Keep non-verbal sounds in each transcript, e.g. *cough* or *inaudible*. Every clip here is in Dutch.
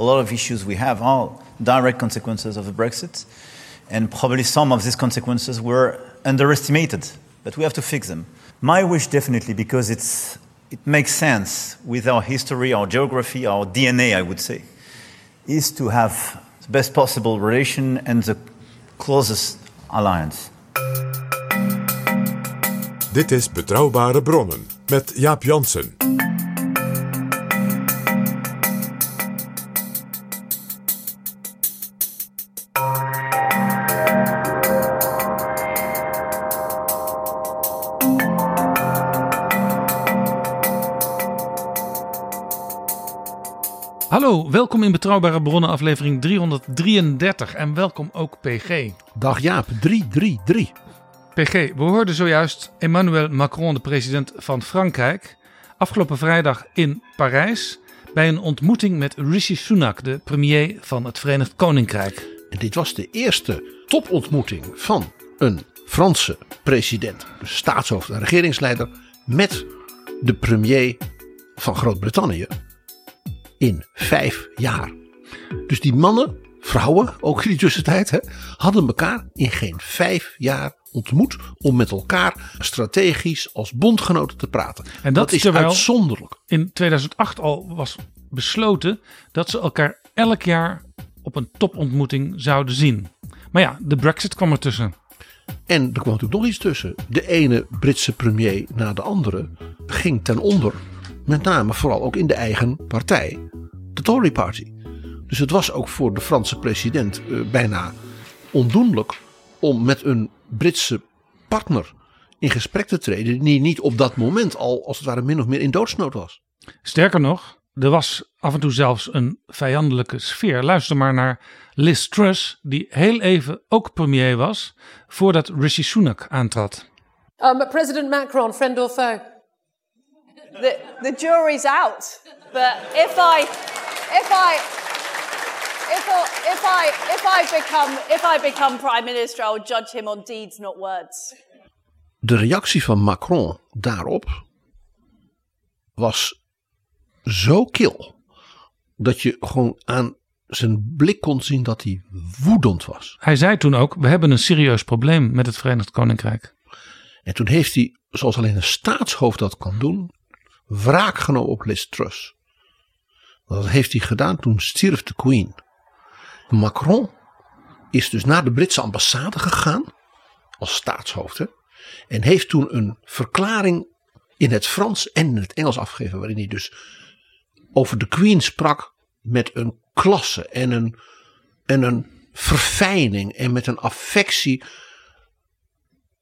A lot of issues we have are direct consequences of the Brexit, and probably some of these consequences were underestimated, but we have to fix them. My wish, definitely, because it's, it makes sense with our history, our geography, our DNA, I would say, is to have the best possible relation and the closest alliance. Dit is Betrouwbare Bronnen met Jaap Jansen. Welkom in Betrouwbare Bronnen aflevering 333 en welkom ook PG. Dag Jaap, 333. PG, we hoorden zojuist Emmanuel Macron, de president van Frankrijk, afgelopen vrijdag in Parijs bij een ontmoeting met Rishi Sunak, de premier van het Verenigd Koninkrijk. En dit was de eerste topontmoeting van een Franse president, staatshoofd en regeringsleider, met de premier van Groot-Brittannië in vijf jaar. Dus die mannen, vrouwen ook in die tussentijd, hè, hadden elkaar in geen vijf jaar ontmoet om met elkaar strategisch als bondgenoten te praten. En dat, is uitzonderlijk. In 2008 al was besloten dat ze elkaar elk jaar op een topontmoeting zouden zien. Maar ja, de Brexit kwam ertussen. En er kwam natuurlijk nog iets tussen. De ene Britse premier na de andere ging ten onder. Met name vooral ook in de eigen partij, de Tory Party. Dus het was ook voor de Franse president eh, bijna ondoenlijk om met een Britse partner in gesprek te treden. die niet op dat moment al als het ware min of meer in doodsnood was. Sterker nog, er was af en toe zelfs een vijandelijke sfeer. Luister maar naar Liz Truss, die heel even ook premier was voordat Rishi Sunak aantrad. Um, President Macron, friend or foe? The, the jury's out. But if I, if I, if I, if I, if I become, if I become prime minister, I'll judge him on deeds, not words. De reactie van Macron daarop was zo kil dat je gewoon aan zijn blik kon zien dat hij woedend was. Hij zei toen ook: We hebben een serieus probleem met het Verenigd Koninkrijk. En toen heeft hij, zoals alleen een staatshoofd dat kan doen, wraak genomen op Liz Truss. Dat heeft hij gedaan toen stierf de Queen. Macron is dus naar de Britse ambassade gegaan als staatshoofd en heeft toen een verklaring in het Frans en in het Engels afgegeven waarin hij dus over de Queen sprak met een klasse en een, en een verfijning en met een affectie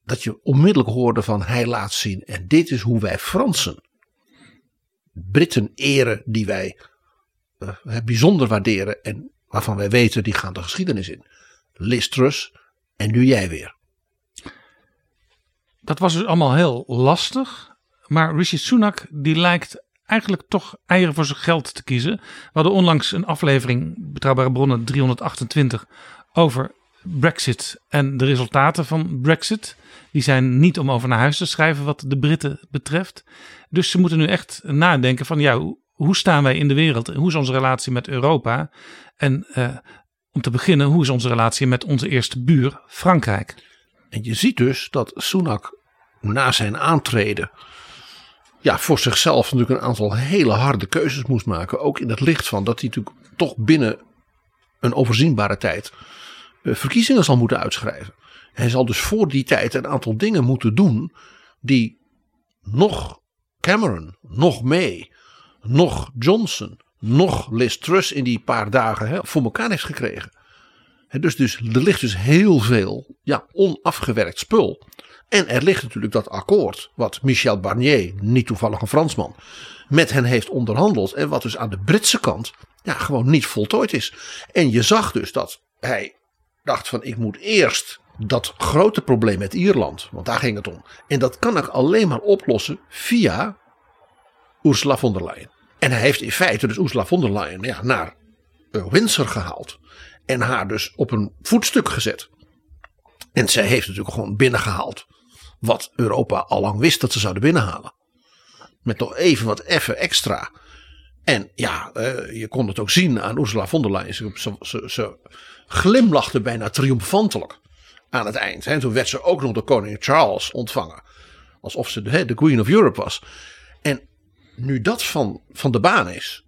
dat je onmiddellijk hoorde van hij laat zien en dit is hoe wij Fransen Britten eren die wij uh, bijzonder waarderen en waarvan wij weten die gaan de geschiedenis in. Liz Truss en nu jij weer. Dat was dus allemaal heel lastig. Maar Rishi Sunak die lijkt eigenlijk toch eieren voor zijn geld te kiezen. We hadden onlangs een aflevering, Betrouwbare Bronnen 328, over Brexit en de resultaten van Brexit. Die zijn niet om over naar huis te schrijven wat de Britten betreft. Dus ze moeten nu echt nadenken van ja, hoe staan wij in de wereld? Hoe is onze relatie met Europa? En uh, om te beginnen, hoe is onze relatie met onze eerste buur Frankrijk? En je ziet dus dat Sunak na zijn aantreden ja, voor zichzelf natuurlijk een aantal hele harde keuzes moest maken. Ook in het licht van dat hij natuurlijk toch binnen een overzienbare tijd uh, verkiezingen zal moeten uitschrijven. Hij zal dus voor die tijd een aantal dingen moeten doen die nog Cameron, nog May, nog Johnson, nog Liz Truss in die paar dagen hè, voor elkaar heeft gekregen. Dus, dus er ligt dus heel veel ja, onafgewerkt spul En er ligt natuurlijk dat akkoord, wat Michel Barnier, niet toevallig een Fransman, met hen heeft onderhandeld. En wat dus aan de Britse kant ja, gewoon niet voltooid is. En je zag dus dat hij dacht van ik moet eerst dat grote probleem met Ierland, want daar ging het om. En dat kan ik alleen maar oplossen via Ursula von der Leyen. En hij heeft in feite dus Ursula von der Leyen ja, naar eh, Windsor gehaald. En haar dus op een voetstuk gezet. En zij heeft natuurlijk gewoon binnengehaald. Wat Europa al lang wist dat ze zouden binnenhalen. Met nog even wat even extra. En ja, uh, je kon het ook zien aan Ursula von der Leyen. Ze, ze, ze glimlachte bijna triomfantelijk aan het eind. En toen werd ze ook nog door koning Charles ontvangen. Alsof ze de, de Queen of Europe was. En nu dat van, van de baan is,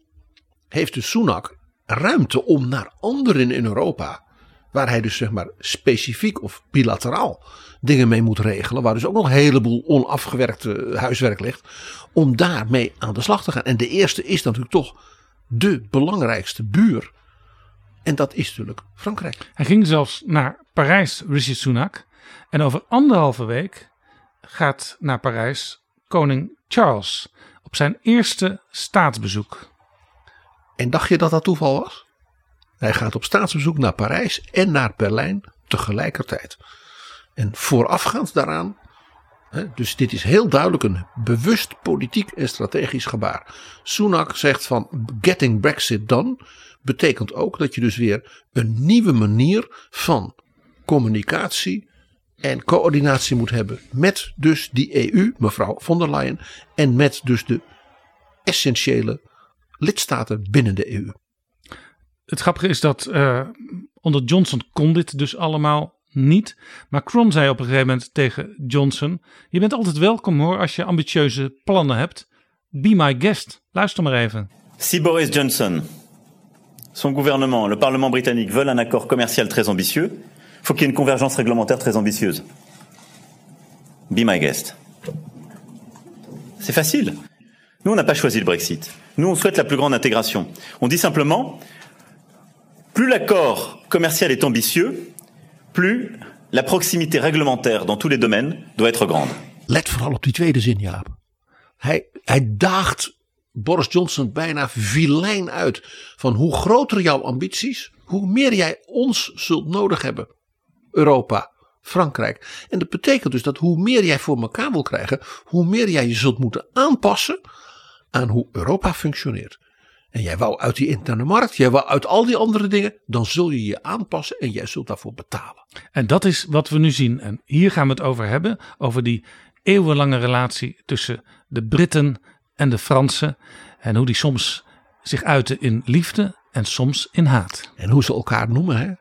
heeft dus Sunak ruimte om naar anderen in Europa, waar hij dus zeg maar specifiek of bilateraal dingen mee moet regelen, waar dus ook nog een heleboel onafgewerkte huiswerk ligt, om daarmee aan de slag te gaan. En de eerste is natuurlijk toch de belangrijkste buur. En dat is natuurlijk Frankrijk. Hij ging zelfs naar Parijs, Rishi Sunak. En over anderhalve week gaat naar Parijs koning Charles op zijn eerste staatsbezoek. En dacht je dat dat toeval was? Hij gaat op staatsbezoek naar Parijs en naar Berlijn tegelijkertijd. En voorafgaand daaraan, dus dit is heel duidelijk een bewust politiek en strategisch gebaar. Sunak zegt van getting Brexit done betekent ook dat je dus weer een nieuwe manier van communicatie en coördinatie moet hebben met dus die EU, mevrouw von der Leyen, en met dus de essentiële lidstaten binnen de EU. Het grappige is dat uh, onder Johnson kon dit dus allemaal niet. Macron zei op een gegeven moment tegen Johnson: Je bent altijd welkom hoor als je ambitieuze plannen hebt. Be my guest. Luister maar even. Si Boris Johnson, son gouvernement, le Parlement britannique veulent un accord commercial très ambitieux, faut qu'il y ait une convergence réglementaire très ambitieuse. Be my guest. C'est facile. Nous, on n'a pas choisi le Brexit. Nous, on souhaite la plus grande intégration. On dit simplement, plus l'accord commercial est ambitieux, plus la proximité réglementaire dans tous les domaines doit être grande. Let vooral op die tweede zin, Jaap. Hij, hij Boris Johnson bijna vilijn uit. Van hoe groter jouw ambities, hoe meer jij ons zult nodig hebben. Europa, Frankrijk. En dat betekent dus dat hoe meer jij voor elkaar wil krijgen, hoe meer jij je zult moeten aanpassen aan hoe Europa functioneert. En jij wou uit die interne markt, jij wou uit al die andere dingen, dan zul je je aanpassen en jij zult daarvoor betalen. En dat is wat we nu zien. En hier gaan we het over hebben, over die eeuwenlange relatie tussen de Britten en de Fransen. En hoe die soms zich uiten in liefde en soms in haat. En hoe ze elkaar noemen. Hè?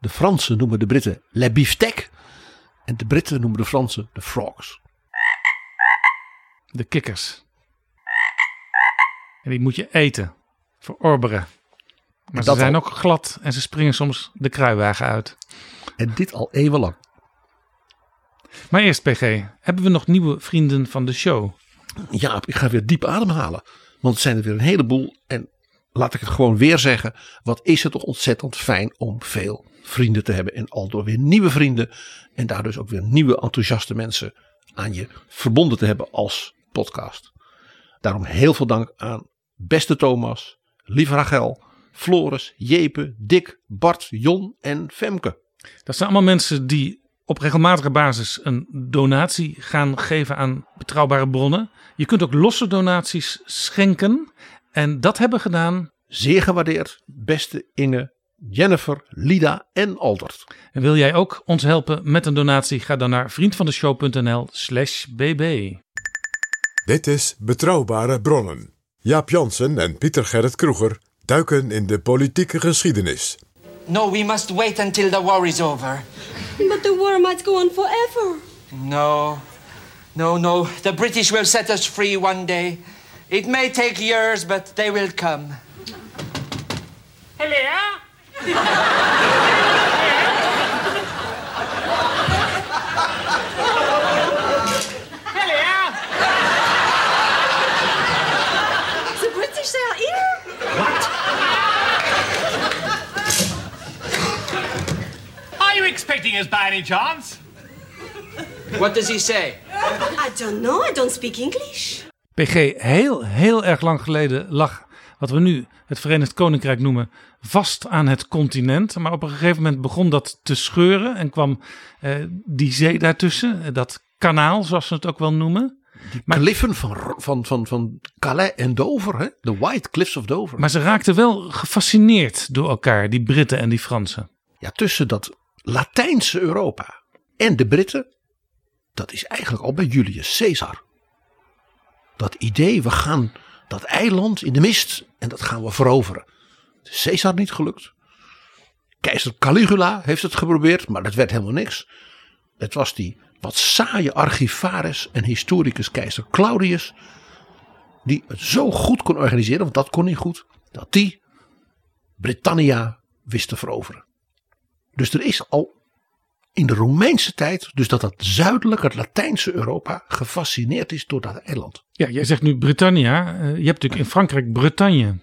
De Fransen noemen de Britten le beefsteak. En de Britten noemen de Fransen de frogs. De kikkers. En die moet je eten. Verorberen. Maar ze zijn ook glad en ze springen soms de kruiwagen uit. En dit al eeuwenlang. Maar eerst PG, hebben we nog nieuwe vrienden van de show? Ja, ik ga weer diep ademhalen. Want het zijn er weer een heleboel. En laat ik het gewoon weer zeggen. Wat is het toch ontzettend fijn om veel vrienden te hebben. En al door weer nieuwe vrienden. En daar dus ook weer nieuwe enthousiaste mensen aan je verbonden te hebben als podcast. Daarom heel veel dank aan beste Thomas, lieve Rachel, Floris, Jepe, Dick, Bart, Jon en Femke. Dat zijn allemaal mensen die op regelmatige basis een donatie gaan geven aan betrouwbare bronnen. Je kunt ook losse donaties schenken. En dat hebben gedaan. Zeer gewaardeerd, beste Inge, Jennifer, Lida en Aldert. En wil jij ook ons helpen met een donatie? Ga dan naar vriendvandeshow.nl/slash bb. Dit is Betrouwbare Bronnen. Jaap Jansen en Pieter Gerrit Kroeger duiken in de politieke geschiedenis. No, we must wait until the war is over. But the war might go on forever. No, no, no. The British will set us free one day. It may take years, but they will come. Hello? *laughs* Hello? Expecting us by any chance? What does he say? I don't know. I don't speak English. PG, heel, heel erg lang geleden lag wat we nu het Verenigd Koninkrijk noemen vast aan het continent. Maar op een gegeven moment begon dat te scheuren en kwam eh, die zee daartussen, eh, dat kanaal zoals ze het ook wel noemen. Die kliffen van, van, van, van Calais en Dover, hè? de White Cliffs of Dover. Maar ze raakten wel gefascineerd door elkaar, die Britten en die Fransen. Ja, tussen dat Latijnse Europa en de Britten, dat is eigenlijk al bij Julius Caesar. Dat idee, we gaan dat eiland in de mist en dat gaan we veroveren. Caesar niet gelukt. Keizer Caligula heeft het geprobeerd, maar dat werd helemaal niks. Het was die wat saaie archivaris en historicus keizer Claudius. Die het zo goed kon organiseren, want dat kon hij goed. Dat die Britannia wist te veroveren. Dus er is al in de Romeinse tijd, dus dat dat zuidelijk, het Latijnse Europa, gefascineerd is door dat eiland. Ja, jij zegt nu Britannia. Eh, je hebt natuurlijk in Frankrijk Bretagne.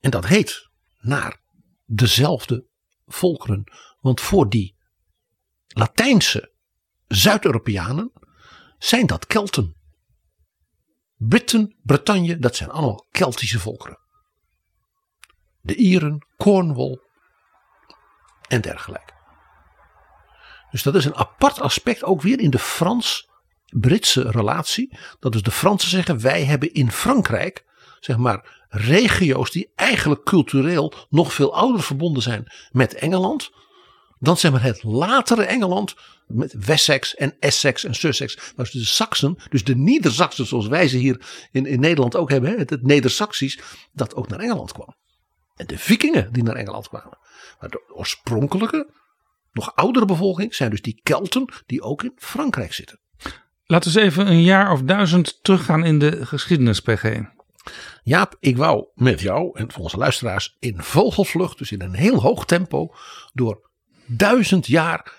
En dat heet naar dezelfde volkeren. Want voor die Latijnse Zuid-Europeanen zijn dat Kelten. Britten, Bretagne, dat zijn allemaal Keltische volkeren. De Ieren, Cornwall en dergelijke. Dus dat is een apart aspect ook weer in de Frans-Britse relatie. Dat dus de Fransen zeggen wij hebben in Frankrijk zeg maar regio's die eigenlijk cultureel nog veel ouder verbonden zijn met Engeland. Dan zeg maar het latere Engeland met Wessex en Essex en Sussex. Maar de Saksen, dus de Niedersachsen zoals wij ze hier in, in Nederland ook hebben. Het, het Neder-Saxisch dat ook naar Engeland kwam. En de vikingen die naar Engeland kwamen. Maar de oorspronkelijke, nog oudere bevolking zijn dus die Kelten die ook in Frankrijk zitten. Laten we eens even een jaar of duizend teruggaan in de geschiedenis, PG. Jaap, ik wou met jou en voor onze luisteraars in vogelvlucht, dus in een heel hoog tempo, door duizend jaar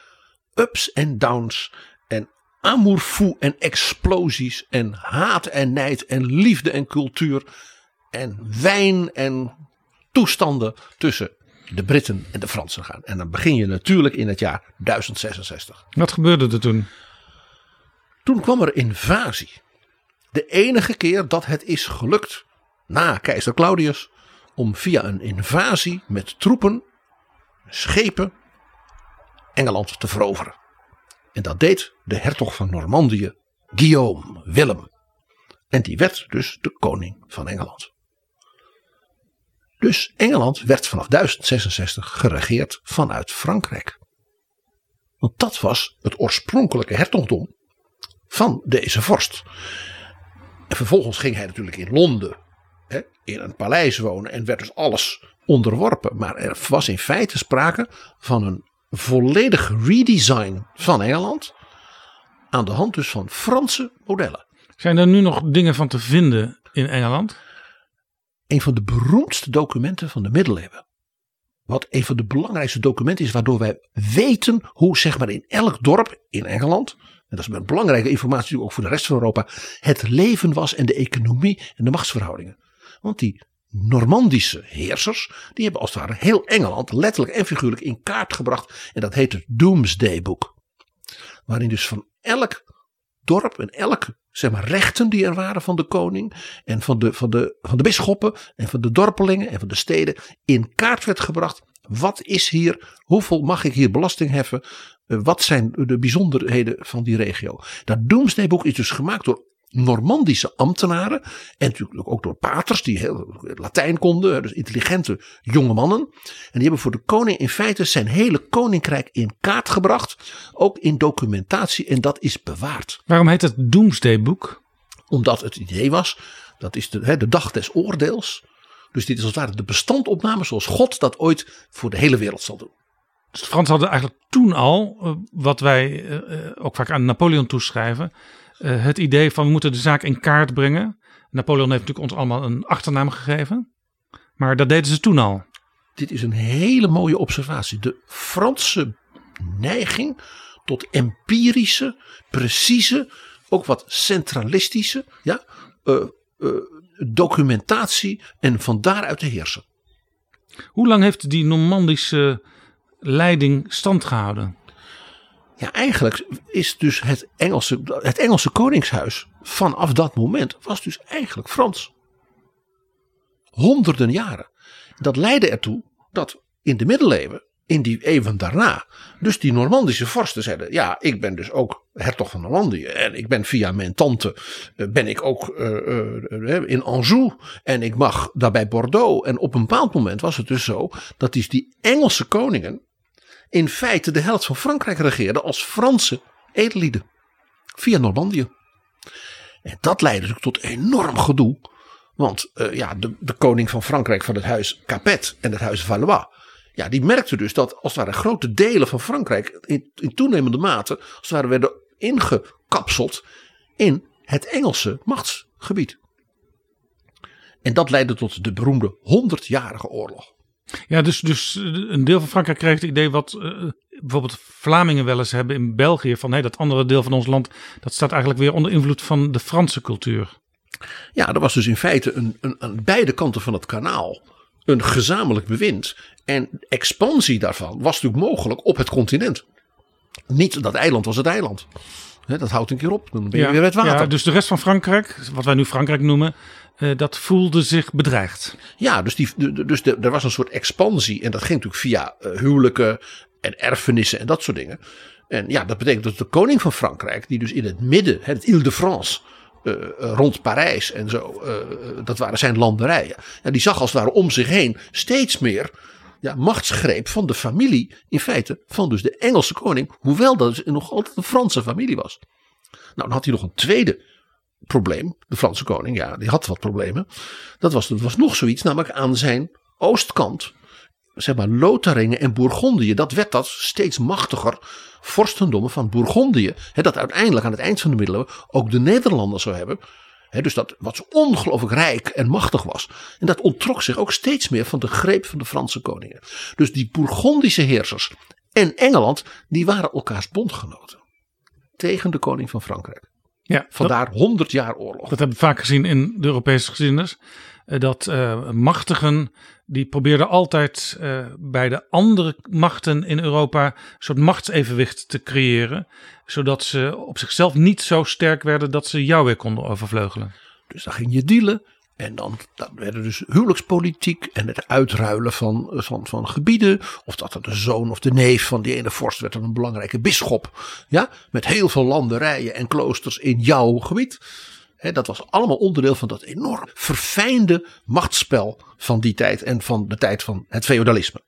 ups en downs en amour fou en explosies en haat en nijd en liefde en cultuur en wijn en toestanden tussen de Britten en de Fransen gaan. En dan begin je natuurlijk in het jaar 1066. Wat gebeurde er toen? Toen kwam er invasie. De enige keer dat het is gelukt na keizer Claudius om via een invasie met troepen, schepen, Engeland te veroveren. En dat deed de hertog van Normandië, Guillaume Willem. En die werd dus de koning van Engeland. Dus Engeland werd vanaf 1066 geregeerd vanuit Frankrijk. Want dat was het oorspronkelijke hertogdom van deze vorst. En vervolgens ging hij natuurlijk in Londen hè, in een paleis wonen en werd dus alles onderworpen. Maar er was in feite sprake van een volledig redesign van Engeland. Aan de hand dus van Franse modellen. Zijn er nu nog dingen van te vinden in Engeland? Een van de beroemdste documenten van de middeleeuwen. Wat een van de belangrijkste documenten is waardoor wij weten hoe zeg maar in elk dorp in Engeland. En dat is een belangrijke informatie ook voor de rest van Europa. Het leven was en de economie en de machtsverhoudingen. Want die Normandische heersers, die hebben als het ware heel Engeland letterlijk en figuurlijk in kaart gebracht. En dat heet het Doomsday Book. Waarin dus van elk dorp en elk zeg maar, rechten die er waren van de koning en van de, van, de, van de bisschoppen en van de dorpelingen en van de steden in kaart werd gebracht. Wat is hier? Hoeveel mag ik hier belasting heffen? Eh, Wat zijn de bijzonderheden van die regio? Dat Doomsday Book is dus gemaakt door Normandische ambtenaren. En natuurlijk ook door paters die heel Latijn konden. Dus intelligente jonge mannen. En die hebben voor de koning in feite zijn hele koninkrijk in kaart gebracht. Ook in documentatie. En dat is bewaard. Waarom heet het Doomsday Book? Omdat het idee was. Dat is de, hè, de dag des oordeels. Dus dit is als het ware de bestandopname zoals God dat ooit voor de hele wereld zal doen. Dus de Fransen hadden eigenlijk toen al, eh, wat wij eh, eh, ook vaak aan Napoleon toeschrijven, eh, het idee van we moeten de zaak in kaart brengen. Napoleon heeft natuurlijk ons allemaal een achternaam gegeven. Maar dat deden ze toen al. Dit is een hele mooie observatie. De Franse neiging tot empirische, precieze, ook wat centralistische ja, eh, eh, documentatie en van daaruit te heersen. Hoe lang heeft die Normandische leiding stand gehouden? Ja, eigenlijk is dus het Engelse, het Engelse koningshuis vanaf dat moment was dus eigenlijk Frans. Honderden jaren. Dat leidde ertoe dat in de middeleeuwen, in die eeuwen daarna, dus die Normandische vorsten zeiden: Ja, ik ben dus ook hertog van Normandië. En ik ben via mijn tante, eh, ben ik ook uh, uh, in Anjou. En ik mag daarbij Bordeaux. En op een bepaald moment was het dus zo dat die, die Engelse koningen in feite de helft van Frankrijk regeerden als Franse edellieden. Via Normandië. En dat leidde natuurlijk tot enorm gedoe. Want uh, ja, de, de, koning van Frankrijk van het huis Capet en het huis Valois. Ja, die merkte dus dat als het ware grote delen van Frankrijk in, toenemende mate als werden ingekapseld in het Engelse machtsgebied. En dat leidde tot de beroemde honderdjarige oorlog. Ja, dus, dus een deel van Frankrijk kreeg het idee wat uh, bijvoorbeeld Vlamingen wel eens hebben in België. Van hey, dat andere deel van ons land, dat staat eigenlijk weer onder invloed van de Franse cultuur. Ja, er was dus in feite een, een, aan beide kanten van het kanaal een gezamenlijk bewind. En expansie daarvan was natuurlijk mogelijk op het continent. Niet dat eiland was het eiland. dat houdt een keer op, dan ben je ja, weer het water. Ja, dus de rest van Frankrijk, wat wij nu Frankrijk noemen, uh, dat voelde zich bedreigd. Ja, dus, die, dus er was een soort expansie. En dat ging natuurlijk via uh, huwelijken en erfenissen en dat soort dingen. En ja, dat betekent dat de koning van Frankrijk, die dus in het midden, het Ile-de-France, uh, rond Parijs en zo, dat waren zijn landerijen. Ja, die zag als het ware om zich heen steeds meer ja, machtsgreep van de familie, in feite van dus de Engelse koning, hoewel dat dus nog altijd een Franse familie was. Nou, dan had hij nog een tweede probleem. De Franse koning, ja, die had wat problemen. Dat was, dat was nog zoiets, namelijk aan zijn oostkant. Zeg maar Lotharingen en Bourgondië. Dat werd dat steeds machtiger. Vorstendommen van Bourgondië. Dat uiteindelijk aan het eind van de middeleeuwen ook de Nederlanders zou hebben. Dus dat wat zo ongelooflijk rijk en machtig was. En dat onttrok zich ook steeds meer van de greep van de Franse koningen. Dus die Bourgondische heersers en Engeland, die waren elkaars bondgenoten. Tegen de koning van Frankrijk. Ja, Vandaar 100 jaar oorlog. Dat hebben we vaak gezien in de Europese geschiedenis. Dat uh, machtigen, die probeerden altijd uh, bij de andere machten in Europa een soort machtsevenwicht te creëren. Zodat ze op zichzelf niet zo sterk werden dat ze jou weer konden overvleugelen. Dus dan ging je dealen. En dan, dan werden dus huwelijkspolitiek en het uitruilen van, van, van gebieden. Of dat er de zoon of de neef van die ene vorst werd een belangrijke bisschop. Ja, met heel veel landerijen en kloosters in jouw gebied. Dat was allemaal onderdeel van dat enorm verfijnde machtsspel van die tijd en van de tijd van het feodalisme.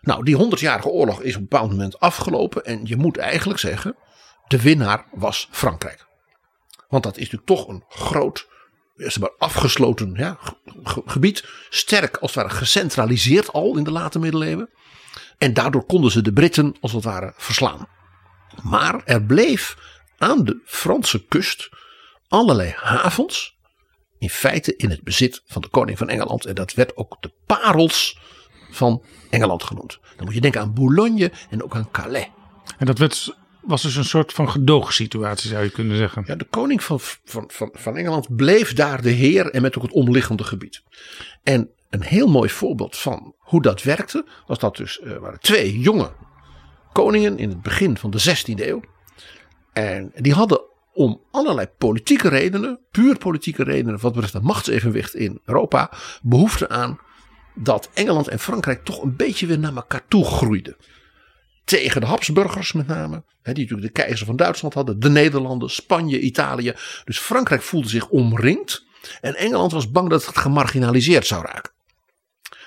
Nou, die honderdjarige oorlog is op een bepaald moment afgelopen. En je moet eigenlijk zeggen, de winnaar was Frankrijk. Want dat is natuurlijk toch een groot zeg maar, afgesloten ja, gebied. Sterk als het ware gecentraliseerd al in de late middeleeuwen. En daardoor konden ze de Britten als het ware verslaan. Maar er bleef aan de Franse kust allerlei havens. In feite in het bezit van de koning van Engeland. En dat werd ook de parels van Engeland genoemd. Dan moet je denken aan Boulogne en ook aan Calais. En dat werd was dus een soort van gedoogsituatie, zou je kunnen zeggen. Ja, de koning van, van, van, van Engeland bleef daar de heer en met ook het omliggende gebied. En een heel mooi voorbeeld van hoe dat werkte, was dat dus er waren twee jonge koningen in het begin van de 16e eeuw. En die hadden om allerlei politieke redenen, puur politieke redenen, wat betreft het machtsevenwicht in Europa, behoefte aan dat Engeland en Frankrijk toch een beetje weer naar elkaar toe groeiden tegen de Habsburgers met name. Hè, die natuurlijk de keizer van Duitsland hadden. De Nederlanden, Spanje, Italië. Dus Frankrijk voelde zich omringd. En Engeland was bang dat het gemarginaliseerd zou raken.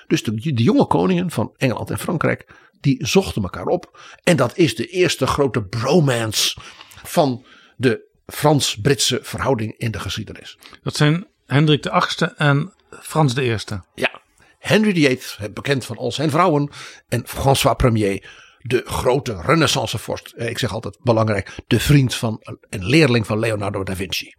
Dus de, de jonge koningen van Engeland en Frankrijk. Die zochten elkaar op. En dat is de eerste grote bromance van de Frans-Britse verhouding in de geschiedenis. Dat zijn Hendrik de VIII en Frans de Eerste. Ja, Henry VIII, bekend van al zijn vrouwen. En François Premier, de grote renaissancevorst. Ik zeg altijd belangrijk, de vriend van en leerling van Leonardo da Vinci.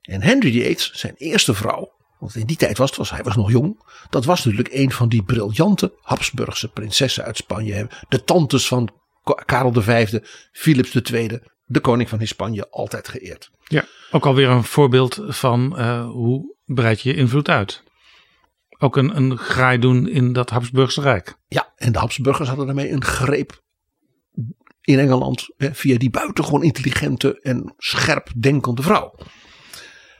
En Henry VIII, zijn eerste vrouw, want in die tijd was het, was, hij was nog jong. Dat was natuurlijk een van die briljante Habsburgse prinsessen uit Spanje. De tantes van Karel V, Philips II, de koning van Spanje, altijd geëerd. Ja, ook alweer een voorbeeld van uh, hoe breid je invloed uit ook een, een graai doen in dat Habsburgse Rijk. Ja, en de Habsburgers hadden daarmee een greep in Engeland hè, via die buitengewoon intelligente en scherp denkende vrouw.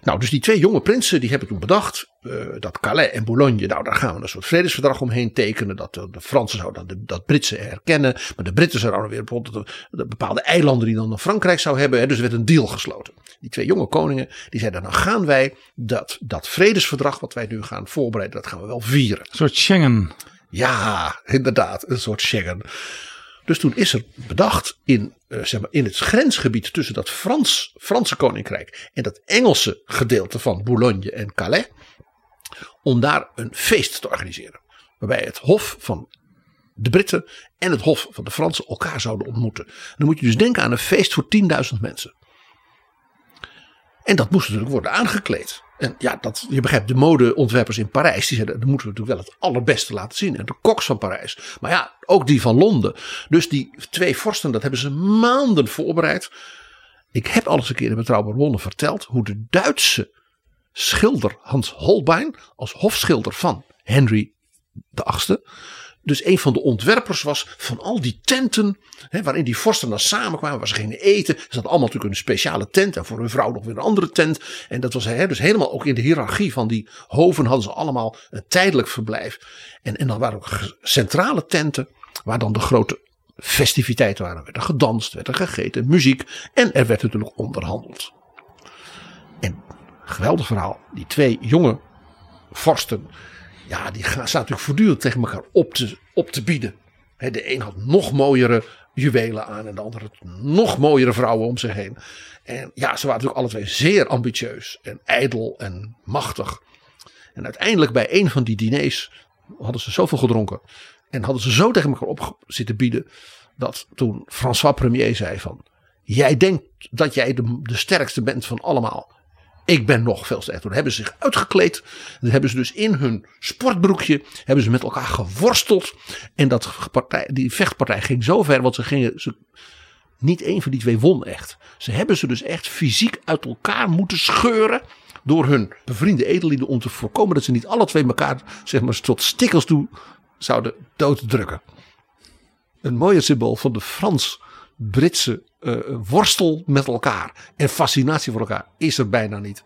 Nou, dus die twee jonge prinsen die hebben toen bedacht eh, dat Calais en Boulogne, nou daar gaan we een soort vredesverdrag omheen tekenen. Dat de, de Fransen zouden dat, de, dat Britse erkennen, maar de Britten zouden weer bijvoorbeeld de, de bepaalde eilanden die dan Frankrijk zou hebben. Hè, dus er werd een deal gesloten. Die twee jonge koningen die zeiden dan gaan wij dat, dat vredesverdrag wat wij nu gaan voorbereiden, dat gaan we wel vieren. Een soort Schengen. Ja, inderdaad, een soort Schengen. Dus toen is er bedacht in, uh, zeg maar, in het grensgebied tussen dat Frans, Franse koninkrijk en dat Engelse gedeelte van Boulogne en Calais. Om daar een feest te organiseren. Waarbij het Hof van de Britten en het Hof van de Fransen elkaar zouden ontmoeten. Dan moet je dus denken aan een feest voor 10.000 mensen. En dat moest natuurlijk worden aangekleed. En ja, dat, je begrijpt, de modeontwerpers in Parijs, die zeiden, dan moeten we natuurlijk wel het allerbeste laten zien. En de koks van Parijs. Maar ja, ook die van Londen. Dus die twee vorsten, dat hebben ze maanden voorbereid. Ik heb al eens een keer in Betrouwbaar Bronnen verteld hoe de Duitse schilder Hans Holbein, als hofschilder van Henry VIII, dus een van de ontwerpers was van al die tenten. Hè, waarin die vorsten dan samenkwamen. Waar ze gingen eten. Ze hadden allemaal natuurlijk een speciale tent. En voor hun vrouw nog weer een andere tent. En dat was hè, dus helemaal ook in de hiërarchie van die hoven. hadden ze allemaal een tijdelijk verblijf. En, en dan waren ook centrale tenten. Waar dan de grote festiviteiten waren. Werd er gedanst, werd er gegeten, muziek. En er werd natuurlijk onderhandeld. En geweldig verhaal. Die twee jonge vorsten ja, die staan natuurlijk voortdurend tegen elkaar op te, op te bieden. de een had nog mooiere juwelen aan en de ander had nog mooiere vrouwen om zich heen. En ja, ze waren natuurlijk alle twee zeer ambitieus en ijdel en machtig. En uiteindelijk bij een van die diners hadden ze zoveel gedronken. En hadden ze zo tegen elkaar op zitten bieden. Dat toen François Premier zei van. Jij denkt dat jij de sterkste bent van allemaal. Ik ben nog veel sterker. Toen hebben ze zich uitgekleed. Dan hebben ze dus in hun sportbroekje hebben ze met elkaar geworsteld. En dat partij, die vechtpartij ging zo ver. Want ze gingen. Ze, niet één van die twee won echt. Ze hebben ze dus echt fysiek uit elkaar moeten scheuren. Door hun bevriende edellieden om te voorkomen dat ze niet alle twee elkaar zeg maar, tot stikkels toe zouden dooddrukken. Een mooier symbool van de Frans-Britse uh, worstel met elkaar en fascinatie voor elkaar is er bijna niet.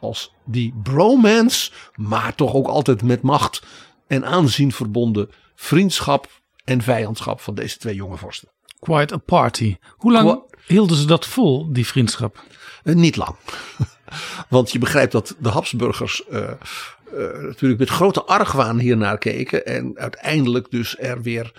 Als die bromance, maar toch ook altijd met macht en aanzien verbonden vriendschap en vijandschap van deze twee jonge vorsten. Quite a party. Hoe lang hielden ze dat vol, die vriendschap? Uh, niet lang. *laughs* Want je begrijpt dat de Habsburgers uh, natuurlijk met grote argwaan hiernaar keken. En uiteindelijk dus er weer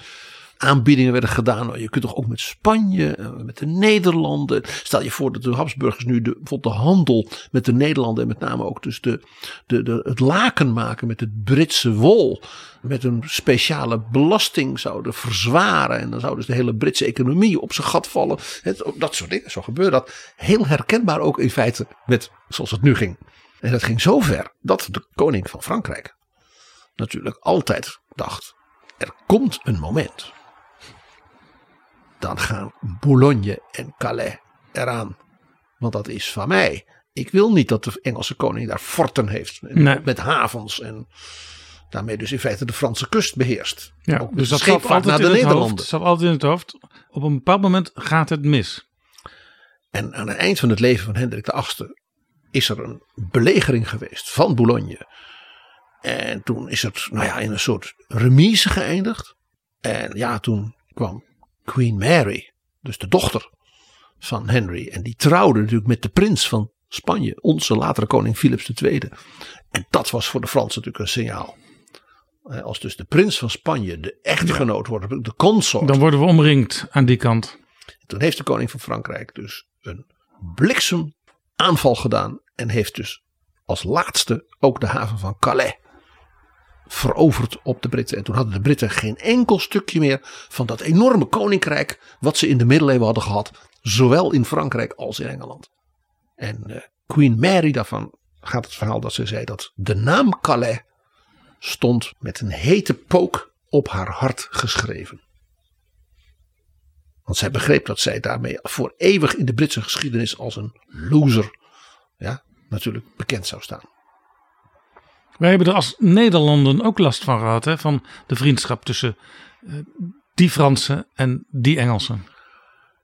aanbiedingen werden gedaan. Je kunt toch ook met Spanje, eh, met de Nederlanden. Stel je voor dat de Habsburgers nu de, de handel met de Nederlanden en met name ook dus de, de, de, het laken maken met het Britse wol. Met een speciale belasting zouden verzwaren. En dan zou dus de hele Britse economie op zijn gat vallen. Dat soort dingen. Zo gebeurde dat. Heel herkenbaar ook in feite met zoals het nu ging. En dat ging zo ver dat de koning van Frankrijk natuurlijk altijd dacht. Er komt een moment dan gaan Boulogne en Calais eraan. Want dat is van mij. Ik wil niet dat de Engelse koning daar forten heeft. Met havens en daarmee dus in feite de Franse kust beheerst. Ja, Ook dus dat zat altijd naar de in Nederlanden. Hoofd, zat altijd in het hoofd. Op een bepaald moment gaat het mis. En aan het eind van het leven van Hendrik VIII is er een belegering geweest van Boulogne. En toen is het nou ja, in een soort remise geëindigd. En ja, toen kwam Queen Mary, dus de dochter van Henry. En die trouwde natuurlijk met de prins van Spanje, onze latere koning Philips II. En dat was voor de Fransen natuurlijk een signaal. Als dus de prins van Spanje de echtgenoot wordt, de consort. Dan worden we omringd aan die kant. Toen heeft de koning van Frankrijk dus een bliksemaanval gedaan. En heeft dus als laatste ook de haven van Calais veroverd op de Britten. En toen hadden de Britten geen enkel stukje meer van dat enorme koninkrijk. wat ze in de middeleeuwen hadden gehad. zowel in Frankrijk als in Engeland. En uh, Queen Mary daarvan gaat het verhaal dat ze zei dat de naam Calais. stond met een hete pook op haar hart geschreven. Want zij begreep dat zij daarmee voor eeuwig in de Britse geschiedenis als een loser. Ja, natuurlijk bekend zou staan. Wij hebben er als Nederlanden ook last van gehad, hè, van de vriendschap tussen uh, die Fransen en die Engelsen.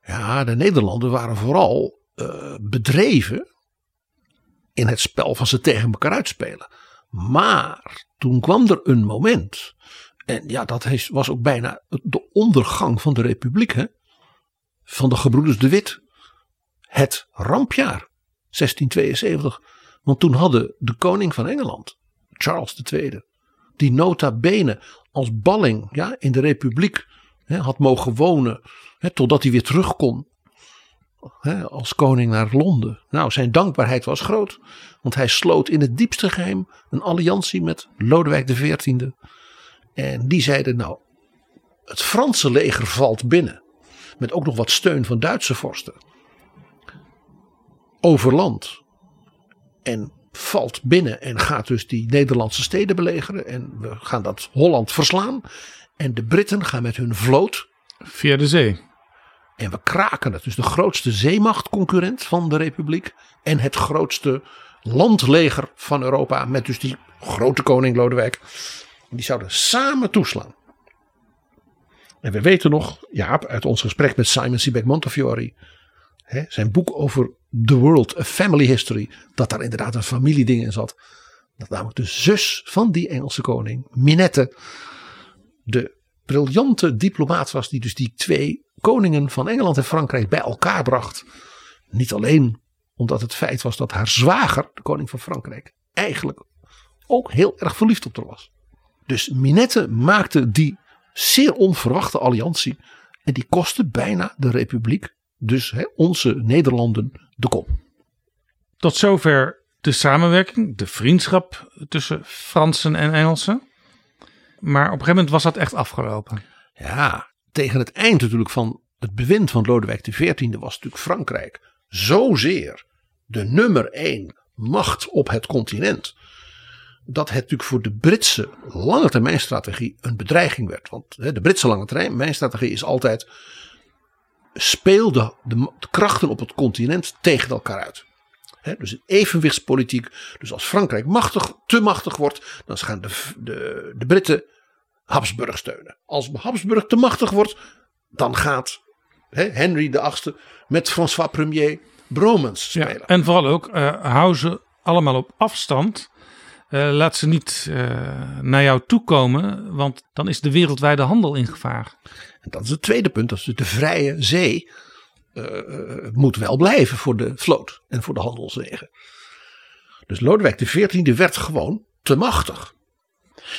Ja, de Nederlanden waren vooral eh, bedreven in het spel van ze tegen elkaar uitspelen. Maar toen kwam er een moment. En ja, dat was ook bijna de ondergang van de republiek. Hè? Van de gebroeders de Wit. Het rampjaar 1672. Want toen hadden de koning van Engeland, Charles II, die nota bene als balling ja, in de republiek hè, had mogen wonen. Hè, totdat hij weer terug kon hè, als koning naar Londen. Nou, zijn dankbaarheid was groot. Want hij sloot in het diepste geheim een alliantie met Lodewijk XIV. En die zeiden nou, het Franse leger valt binnen. Met ook nog wat steun van Duitse vorsten. Over land. En valt binnen en gaat dus die Nederlandse steden belegeren. En we gaan dat Holland verslaan. En de Britten gaan met hun vloot Via de zee. en we kraken het. Dus de grootste zeemachtconcurrent van de Republiek. En het grootste landleger van Europa. Met dus die grote koning Lodewijk. Die zouden samen toeslaan. En we weten nog, Jaap, uit ons gesprek met Simon Sebag Montefiore. Hè, zijn boek over The World, A Family History. Dat daar inderdaad een familieding in zat. Dat namelijk de zus van die Engelse koning, Minette. De briljante diplomaat was die dus die twee koningen van Engeland en Frankrijk bij elkaar bracht. Niet alleen omdat het feit was dat haar zwager, de koning van Frankrijk, eigenlijk ook heel erg verliefd op haar was. Dus Minette maakte die zeer onverwachte alliantie. En die kostte bijna de republiek, dus hè, onze Nederlanden, de kop. Tot zover de samenwerking, de vriendschap tussen Fransen en Engelsen. Maar op een gegeven moment was dat echt afgelopen. Ja, tegen het eind natuurlijk van het bewind van Lodewijk XIV was natuurlijk Frankrijk zozeer de nummer één macht op het continent. Dat het natuurlijk voor de Britse lange termijn strategie een bedreiging werd. Want de Britse lange termijn strategie is altijd speel de, krachten op het continent tegen elkaar uit. Dus een evenwichtspolitiek. Dus als Frankrijk machtig, te machtig wordt, dan gaan de, de, de Britten Habsburg steunen. Als Habsburg te machtig wordt, dan gaat hè, Henry VIII met François Premier Bromans spelen. Ja, en vooral ook, eh, hou ze allemaal op afstand. Eh, laat ze niet eh, naar jou toe komen, want dan is de wereldwijde handel in gevaar. En dat is het tweede punt. Dat de vrije zee eh, moet wel blijven voor de vloot en voor de handelswegen. Dus Lodewijk XIV werd gewoon te machtig.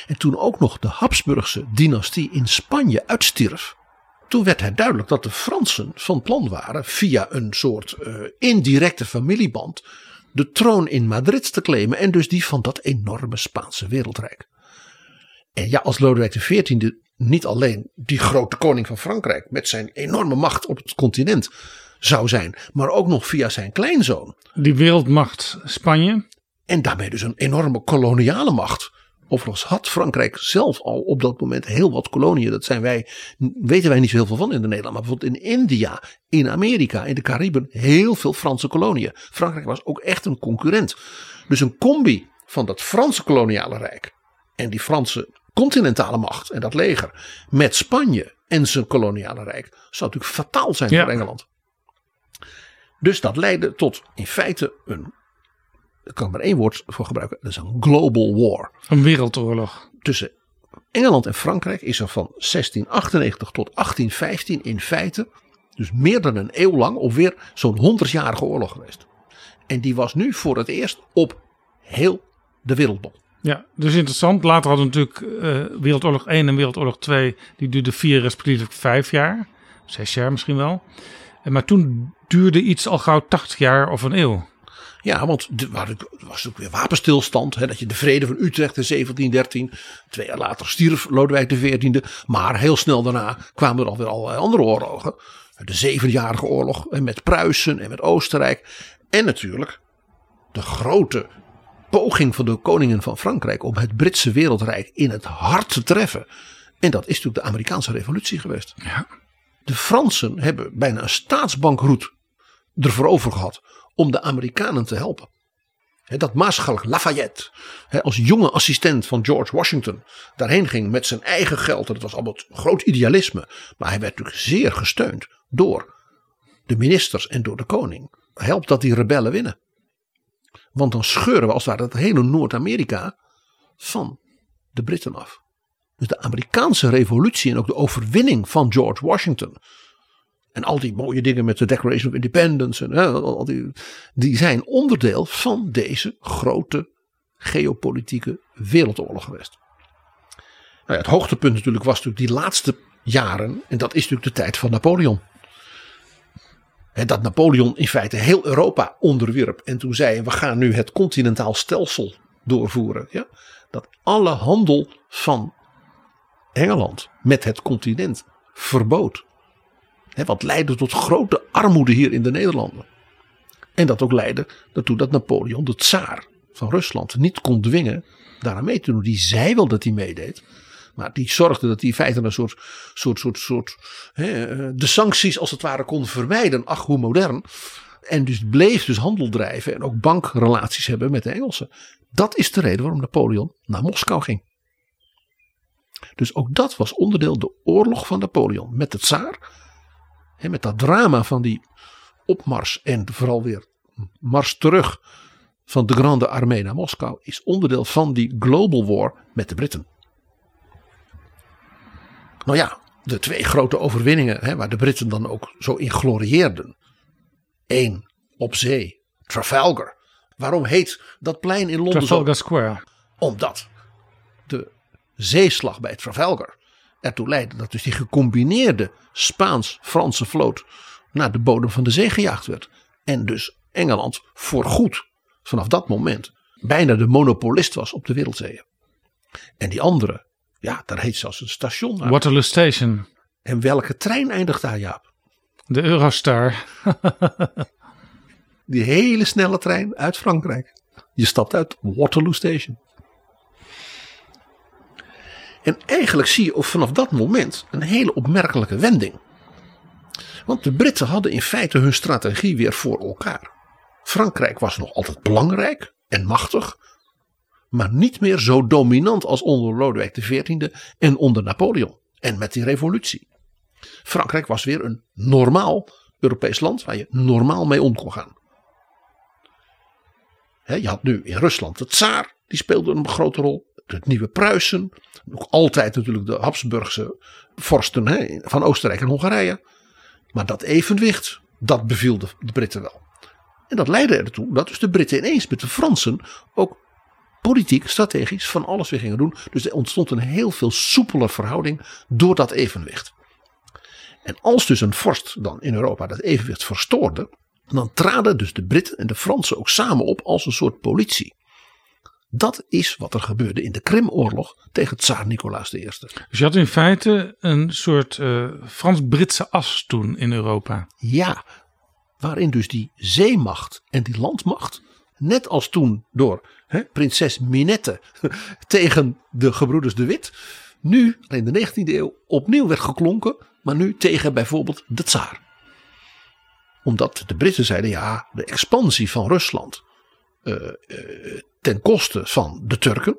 En toen ook nog de Habsburgse dynastie in Spanje uitstierf. Toen werd het duidelijk dat de Fransen van plan waren via een soort indirecte familieband de troon in Madrid te claimen en dus die van dat enorme Spaanse wereldrijk. En ja, als Lodewijk XIV niet alleen die grote koning van Frankrijk met zijn enorme macht op het continent zou zijn, maar ook nog via zijn kleinzoon. Die wereldmacht Spanje. En daarmee dus een enorme koloniale macht. Overigens had Frankrijk zelf al op dat moment heel wat koloniën. Dat zijn wij, weten wij niet zo heel veel van in de Nederland. Maar bijvoorbeeld in India, in Amerika, in de Cariben, heel veel Franse koloniën. Frankrijk was ook echt een concurrent. Dus een combi van dat Franse koloniale rijk en die Franse continentale macht en dat leger met Spanje en zijn koloniale rijk zou natuurlijk fataal zijn Ja. voor Engeland. Dus dat leidde tot in feite een, ik kan er maar één woord voor gebruiken, dat is een global war. Een wereldoorlog. Tussen Engeland en Frankrijk is er van 1698 tot 1815 in feite, dus meer dan een eeuw lang, alweer zo'n 100-jarige oorlog geweest. En die was nu voor het eerst op heel de wereldbol. Ja, dus interessant. Later hadden we natuurlijk eh, Wereldoorlog 1 en Wereldoorlog 2. Die duurden vier respectievelijk vijf jaar. Zes jaar misschien wel. Maar toen duurde iets al gauw 80 jaar of een eeuw. Ja, want er was ook weer wapenstilstand. Hè, dat je de vrede van Utrecht in 1713. Twee jaar later stierf Lodewijk XIV. Maar heel snel daarna kwamen er alweer allerlei andere oorlogen. De Zevenjarige Oorlog en met Pruisen en met Oostenrijk. En natuurlijk de grote poging van de koningen van Frankrijk om het Britse wereldrijk in het hart te treffen. En dat is natuurlijk de Amerikaanse revolutie geweest. Ja. De Fransen hebben bijna een staatsbankroet ervoor over gehad om de Amerikanen te helpen. Dat Maarschalk Lafayette als jonge assistent van George Washington daarheen ging met zijn eigen geld. Dat was allemaal groot idealisme. Maar hij werd natuurlijk zeer gesteund door de ministers en door de koning helpt dat die rebellen winnen. Want dan scheuren we als het ware het hele Noord-Amerika van de Britten af. Dus de Amerikaanse revolutie en ook de overwinning van George Washington. En al die mooie dingen met de Declaration of Independence. En, al die, die zijn onderdeel van deze grote geopolitieke wereldoorlog geweest. Nou ja, het hoogtepunt natuurlijk was natuurlijk die laatste jaren. En dat is natuurlijk de tijd van Napoleon. Dat Napoleon in feite heel Europa onderwierp. En toen zei we gaan nu het continentaal stelsel doorvoeren. Ja? Dat alle handel van Engeland met het continent verbood. Wat leidde tot grote armoede hier in de Nederlanden. En dat ook leidde ertoe dat Napoleon, de tsaar van Rusland, niet kon dwingen daaraan mee te doen. Die zei wel dat hij meedeed. Maar die zorgde dat hij in feite een soort, soort, soort, soort eh, de sancties als het ware kon vermijden. Ach, hoe modern. En dus bleef dus handel drijven en ook bankrelaties hebben met de Engelsen. Dat is de reden waarom Napoleon naar Moskou ging. Dus ook dat was onderdeel de oorlog van Napoleon met de tsaar. Met dat drama van die opmars en vooral weer mars terug van de Grande Armee naar Moskou is onderdeel van die global war met de Britten. Nou ja, de twee grote overwinningen hè, waar de Britten dan ook zo in glorieerden. Eén op zee, Trafalgar. Waarom heet dat plein in Londen Trafalgar zo? Square. Omdat de zeeslag bij Trafalgar ertoe leidde dat dus die gecombineerde Spaans-Franse vloot naar de bodem van de zee gejaagd werd. En dus Engeland voorgoed vanaf dat moment bijna de monopolist was op de wereldzeeën. En die andere, ja, daar heet zelfs een station naar. Waterloo Station. En welke trein eindigt daar, Jaap? De Eurostar. *laughs* Die hele snelle trein uit Frankrijk. Je stapt uit Waterloo Station. En eigenlijk zie je vanaf dat moment een hele opmerkelijke wending. Want de Britten hadden in feite hun strategie weer voor elkaar. Frankrijk was nog altijd belangrijk en machtig, maar niet meer zo dominant als onder Lodewijk XIV en onder Napoleon en met die revolutie. Frankrijk was weer een normaal Europees land waar je normaal mee om kon gaan. Je had nu in Rusland de tsaar, die speelde een grote rol. Het nieuwe Pruisen, nog altijd natuurlijk de Habsburgse vorsten he, van Oostenrijk en Hongarije. Maar dat evenwicht, dat beviel de, de Britten wel. En dat leidde ertoe dat dus de Britten ineens met de Fransen ook politiek, strategisch van alles weer gingen doen. Dus er ontstond een heel veel soepeler verhouding door dat evenwicht. En als dus een vorst dan in Europa dat evenwicht verstoorde, dan traden dus de Britten en de Fransen ook samen op als een soort politie. Dat is wat er gebeurde in de Krimoorlog tegen tsaar Nicolaas I. Dus je had in feite een soort uh, Frans-Britse as toen in Europa. Ja, waarin dus die zeemacht en die landmacht, net als toen door hè, prinses Minette *laughs* tegen de gebroeders de Wit, nu in de 19e eeuw opnieuw werd geklonken, maar nu tegen bijvoorbeeld de tsaar. Omdat de Britten zeiden, ja, de expansie van Rusland ten koste van de Turken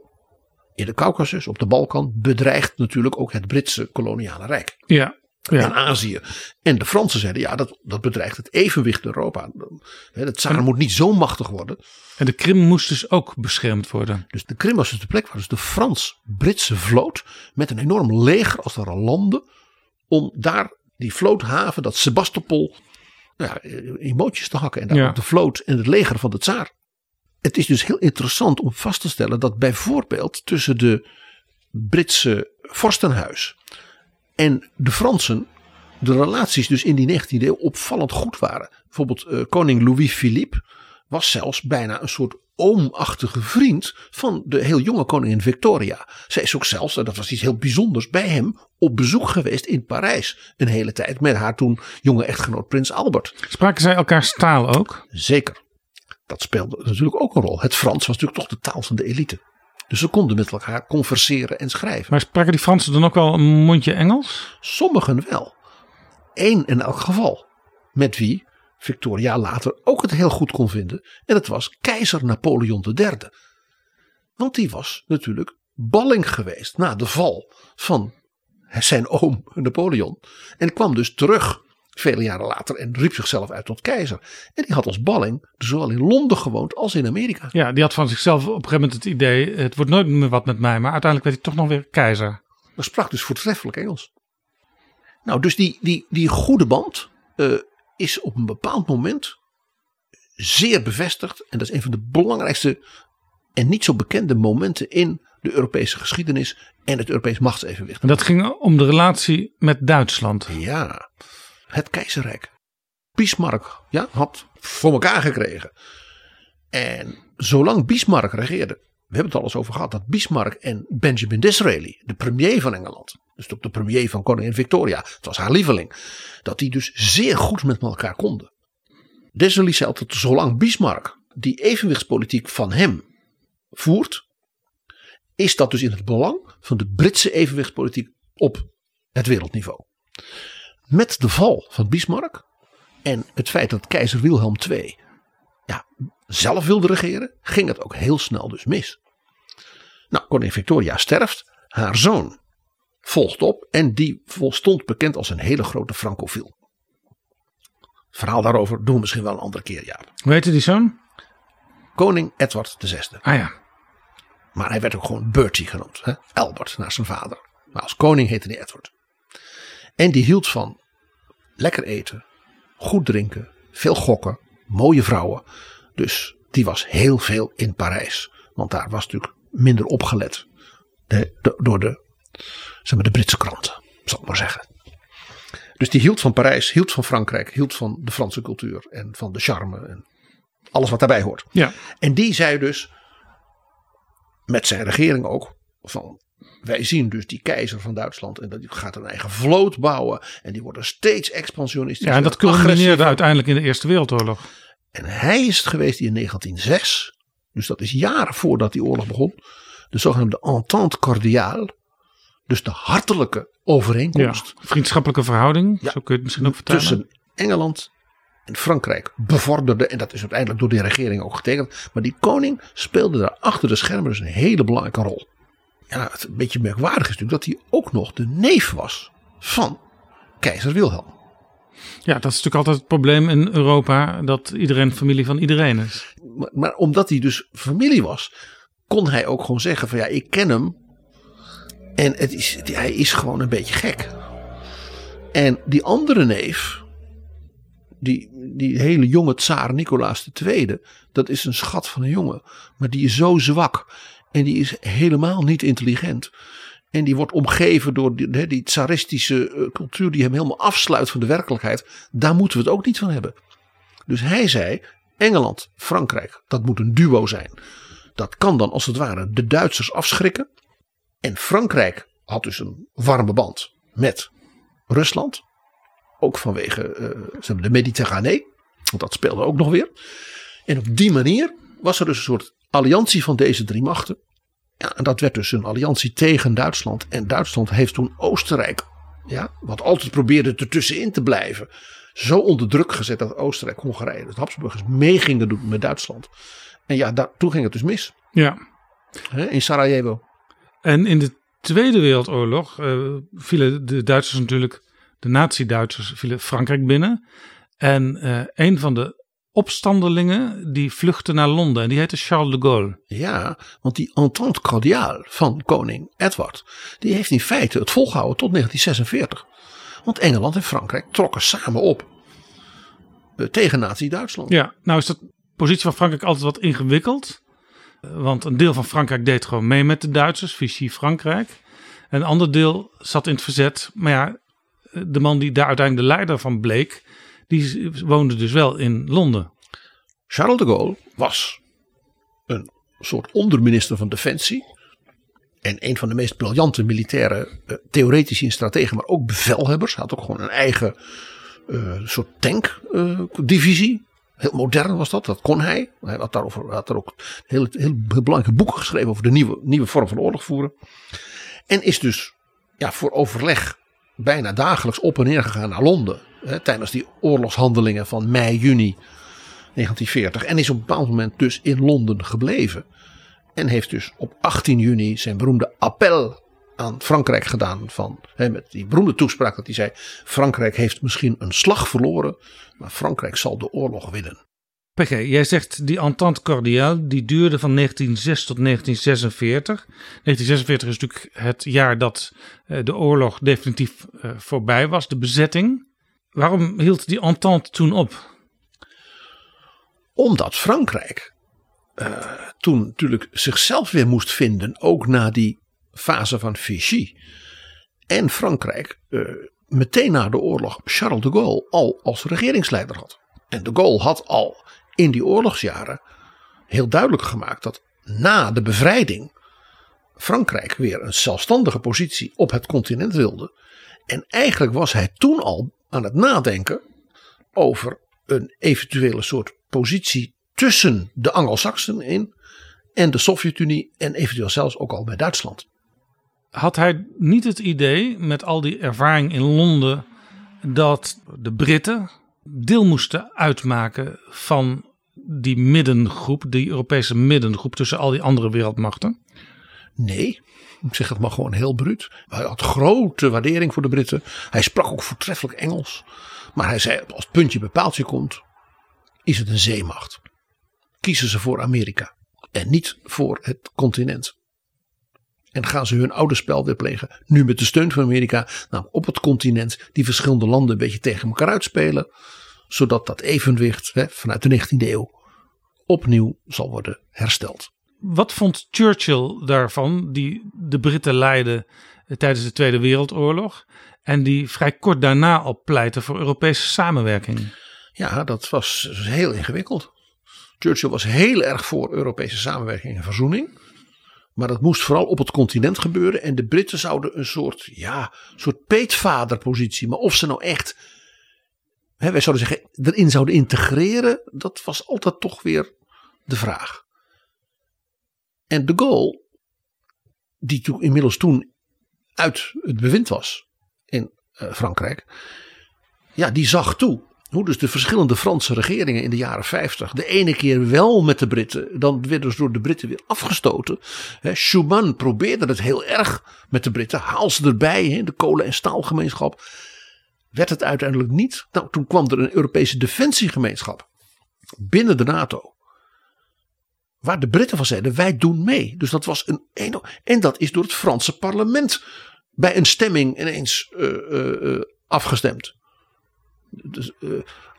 in de Caucasus, op de Balkan, bedreigt natuurlijk ook het Britse koloniale rijk. Ja. Ja. En Azië. En de Fransen zeiden, ja, dat, dat bedreigt het evenwicht in Europa. De tsaar moet niet zo machtig worden. En de Krim moest dus ook beschermd worden. Dus de Krim was dus de plek waar dus de Frans-Britse vloot met een enorm leger als daar landde. Om daar die vloothaven, dat Sebastopol, nou ja, in mootjes te hakken. En daar Ja. de vloot en het leger van de tsaar. Het is dus heel interessant om vast te stellen dat bijvoorbeeld tussen de Britse vorstenhuis en de Fransen de relaties dus in die 19e eeuw opvallend goed waren. Bijvoorbeeld eh, koning Louis-Philippe was zelfs bijna een soort oomachtige vriend van de heel jonge koningin Victoria. Zij is ook zelfs, en dat was iets heel bijzonders, bij hem op bezoek geweest in Parijs. Een hele tijd met haar toen jonge echtgenoot prins Albert. Spraken zij elkaars taal ook? Zeker. Dat speelde natuurlijk ook een rol. Het Frans was natuurlijk toch de taal van de elite. Dus ze konden met elkaar converseren en schrijven. Maar spraken die Fransen dan ook wel een mondje Engels? Sommigen wel. Eén in elk geval. Met wie Victoria later ook het heel goed kon vinden. En dat was keizer Napoleon III. Want die was natuurlijk balling geweest na de val van zijn oom Napoleon. En kwam dus terug vele jaren later en riep zichzelf uit tot keizer. En die had als balling zowel in Londen gewoond als in Amerika. Ja, die had van zichzelf op een gegeven moment het idee: het wordt nooit meer wat met mij. Maar uiteindelijk werd hij toch nog weer keizer. Maar sprak dus voortreffelijk Engels. Nou, dus die, die, die goede band eh, is op een bepaald moment zeer bevestigd. En dat is een van de belangrijkste en niet zo bekende momenten in de Europese geschiedenis en het Europees machtsevenwicht. En dat ging om de relatie met Duitsland. Ja, het keizerrijk. Bismarck ja, had voor elkaar gekregen. En zolang Bismarck regeerde, we hebben het al eens over gehad, dat Bismarck en Benjamin Disraeli, de premier van Engeland, dus ook de premier van koningin Victoria, het was haar lieveling, dat die dus zeer goed met elkaar konden. Disraeli zei altijd, zolang Bismarck die evenwichtspolitiek van hem voert, is dat dus in het belang van de Britse evenwichtspolitiek op het wereldniveau. Met de val van Bismarck en het feit dat keizer Wilhelm II ja, zelf wilde regeren, ging het ook heel snel dus mis. Nou, koningin Victoria sterft, haar zoon volgt op en die stond bekend als een hele grote francofiel. Verhaal daarover doen we misschien wel een andere keer, Jaap. Hoe heette die zoon? Koning Edward VI. Ah ja. Maar hij werd ook gewoon Bertie genoemd. Hè? Albert, naar zijn vader. Maar als koning heette hij Edward. En die hield van lekker eten, goed drinken, veel gokken, mooie vrouwen. Dus die was heel veel in Parijs. Want daar was natuurlijk minder opgelet. De, door de, zeg maar, de Britse kranten, zal ik maar zeggen. Dus die hield van Parijs, hield van Frankrijk, hield van de Franse cultuur en van de charme en alles wat daarbij hoort. Ja. En die zei dus, met zijn regering ook, van wij zien dus die keizer van Duitsland en dat die gaat een eigen vloot bouwen en die worden steeds expansionistisch. Ja, en dat culmineerde uiteindelijk in de Eerste Wereldoorlog. En hij is het geweest die in 1906, dus dat is jaren voordat die oorlog begon, de zogenaamde Entente Cordiale, dus de hartelijke overeenkomst. Ja, vriendschappelijke verhouding, Ja, zo kun je het misschien ook vertellen. tussen Engeland en Frankrijk bevorderde. En dat is uiteindelijk door de regering ook getekend. Maar die koning speelde daar achter de schermen dus een hele belangrijke rol. Ja, het een beetje merkwaardig is natuurlijk dat hij ook nog de neef was van keizer Wilhelm. Ja, dat is natuurlijk altijd het probleem in Europa, dat iedereen familie van iedereen is. Maar, maar omdat hij dus familie was, kon hij ook gewoon zeggen van ja, ik ken hem. En het is, hij is gewoon een beetje gek. En die andere neef, die, die hele jonge tsaar Nicolaas II, dat is een schat van een jongen. Maar die is zo zwak en die is helemaal niet intelligent. En die wordt omgeven door die, die tsaristische eh, cultuur die hem helemaal afsluit van de werkelijkheid. Daar moeten we het ook niet van hebben. Dus hij zei, Engeland, Frankrijk, dat moet een duo zijn. Dat kan dan als het ware de Duitsers afschrikken. En Frankrijk had dus een warme band met Rusland. Ook vanwege eh, de Mediterranee. Want dat speelde ook nog weer. En op die manier was er dus een soort alliantie van deze drie machten. Ja, en dat werd dus een alliantie tegen Duitsland. En Duitsland heeft toen Oostenrijk, ja, wat altijd probeerde ertussenin te blijven, zo onder druk gezet dat Oostenrijk, Hongarije, de Habsburgers mee gingen doen met Duitsland. En ja, daar, toen ging het dus mis. Ja. In Sarajevo. En in de Tweede Wereldoorlog eh, vielen de Duitsers natuurlijk, de nazi-Duitsers, vielen Frankrijk binnen. En eh, een van de opstandelingen die vluchtte naar Londen en die heette Charles de Gaulle. Ja, want die entente cordiale van koning Edward, die heeft in feite het volgehouden tot 1946. Want Engeland en Frankrijk trokken samen op eh, tegen nazi-Duitsland. Ja, nou is de positie van Frankrijk altijd wat ingewikkeld. Eh, Want een deel van Frankrijk deed gewoon mee met de Duitsers, Vichy Frankrijk. En een ander deel zat in het verzet. Maar ja, eh, de man die daar uiteindelijk de leider van bleek, die woonde dus wel in Londen. Charles de Gaulle was een soort onderminister van Defensie. En een van de meest briljante militaire uh, theoretici en strategen, maar ook bevelhebbers. Hij had ook gewoon een eigen uh, soort tankdivisie. heel modern was dat, dat kon hij. Hij had, daarover, had er ook heel, heel, heel belangrijke boeken geschreven over de nieuwe, nieuwe vorm van oorlog voeren. En is dus ja, voor overleg bijna dagelijks op en neer gegaan naar Londen. Tijdens die oorlogshandelingen van mei, juni 1940. En is op een bepaald moment dus in Londen gebleven. En heeft dus op 18 juni zijn beroemde appel aan Frankrijk gedaan. Van, hè, met die beroemde toespraak dat hij zei: Frankrijk heeft misschien een slag verloren, maar Frankrijk zal de oorlog winnen. PG, jij zegt die entente cordiale die duurde van 1906 tot 1946. 1946 is natuurlijk het jaar dat eh, de oorlog definitief eh, voorbij was, de bezetting. Waarom hield die entente toen op? Omdat Frankrijk uh, toen natuurlijk zichzelf weer moest vinden, ook na die fase van Vichy. En Frankrijk uh, meteen na de oorlog Charles de Gaulle al als regeringsleider had. En de Gaulle had al in die oorlogsjaren heel duidelijk gemaakt dat na de bevrijding Frankrijk weer een zelfstandige positie op het continent wilde. En eigenlijk was hij toen al aan het nadenken over een eventuele soort positie tussen de Anglo-Saxen in en de Sovjet-Unie en eventueel zelfs ook al bij Duitsland. Had hij niet het idee met al die ervaring in Londen dat de Britten deel moesten uitmaken van die middengroep, die Europese middengroep tussen al die andere wereldmachten? Nee, ik zeg het maar gewoon heel bruut. Hij had grote waardering voor de Britten. Hij sprak ook voortreffelijk Engels. Maar hij zei: als het puntje bepaaltje komt, is het een zeemacht. Kiezen ze voor Amerika en niet voor het continent. En gaan ze hun oude spel weer plegen. Nu met de steun van Amerika. Nou, op het continent die verschillende landen een beetje tegen elkaar uitspelen. Zodat dat evenwicht hè, vanuit de 19e eeuw opnieuw zal worden hersteld. Wat vond Churchill daarvan, die de Britten leidde tijdens de Tweede Wereldoorlog en die vrij kort daarna al pleitte voor Europese samenwerking? Ja, dat was heel ingewikkeld. Churchill was heel erg voor Europese samenwerking en verzoening. Maar dat moest vooral op het continent gebeuren. En de Britten zouden een soort, ja, soort peetvaderpositie. Maar of ze nou echt, hè, wij zouden zeggen, erin zouden integreren. Dat was altijd toch weer de vraag. En de Gaulle, die toen, inmiddels toen uit het bewind was in uh, Frankrijk. Ja, die zag toe hoe dus de verschillende Franse regeringen in de jaren 50 de ene keer wel met de Britten, dan werden ze door de Britten weer afgestoten. Schuman probeerde het heel erg met de Britten, haal ze erbij, he, de kolen- en staalgemeenschap. Werd het uiteindelijk niet. Nou, toen kwam er een Europese defensiegemeenschap binnen de NATO. Waar de Britten van zeiden, wij doen mee. Dus dat was een En dat is door het Franse parlement bij een stemming ineens uh, uh, uh, afgestemd. Dus,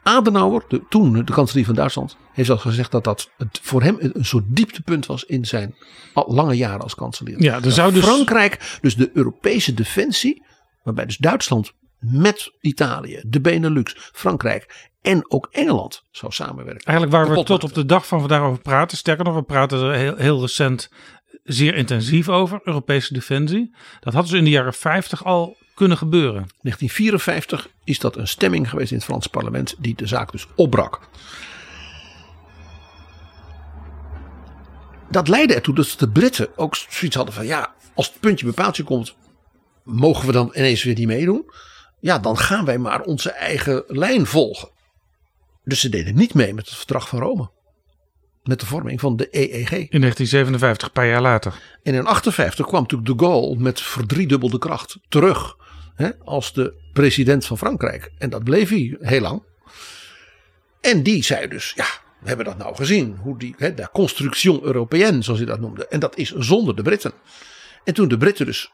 Adenauer, de, toen de kanselier van Duitsland, heeft al gezegd dat dat het, voor hem een soort dieptepunt was in zijn lange jaren als kanselier. Ja, er zou dus... Frankrijk, dus de Europese defensie, waarbij dus Duitsland met Italië, de Benelux, Frankrijk en ook Engeland zou samenwerken. Eigenlijk waar we tot op de dag van vandaag over praten. Sterker nog, we praten er heel, heel recent zeer intensief over, Europese defensie. Dat hadden ze in de jaren 50 al kunnen gebeuren. 1954 is dat een stemming geweest in het Franse parlement die de zaak dus opbrak. Dat leidde ertoe dat de Britten ook zoiets hadden van ja, als het puntje bepaaltje komt, mogen we dan ineens weer niet meedoen? Ja, dan gaan wij maar onze eigen lijn volgen. Dus ze deden niet mee met het verdrag van Rome. Met de vorming van de EEG. In 1957, een paar jaar later. En in 1958 kwam natuurlijk de Gaulle met verdriedubbelde kracht terug hè, als de president van Frankrijk. En dat bleef hij heel lang. En die zei dus, ja, we hebben dat nou gezien. Hoe die, hè, de construction européenne, zoals hij dat noemde. En dat is zonder de Britten. En toen de Britten dus,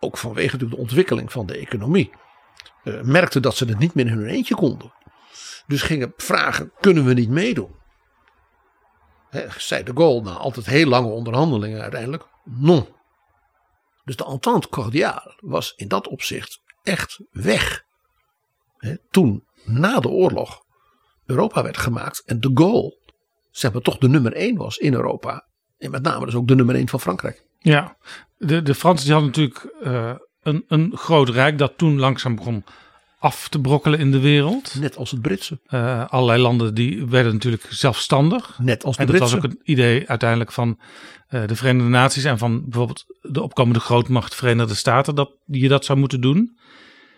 ook vanwege de ontwikkeling van de economie, uh, merkten dat ze het niet meer in hun eentje konden. Dus gingen vragen, kunnen we niet meedoen? He, zei de Gaulle na altijd heel lange onderhandelingen uiteindelijk, non. Dus de entente cordiale was in dat opzicht echt weg. Toen, na de oorlog, Europa werd gemaakt en de Gaulle, zeg maar, toch de nummer één was in Europa. En met name dus ook de nummer één van Frankrijk. Ja, de, de Fransen die hadden natuurlijk uh, een, een groot rijk dat toen langzaam begon af te brokkelen in de wereld. Net als het Britse. Uh, allerlei landen die werden natuurlijk zelfstandig. Net als de en dat Britse. was ook het idee uiteindelijk van uh, de Verenigde Naties en van bijvoorbeeld de opkomende grootmacht Verenigde Staten dat je dat zou moeten doen.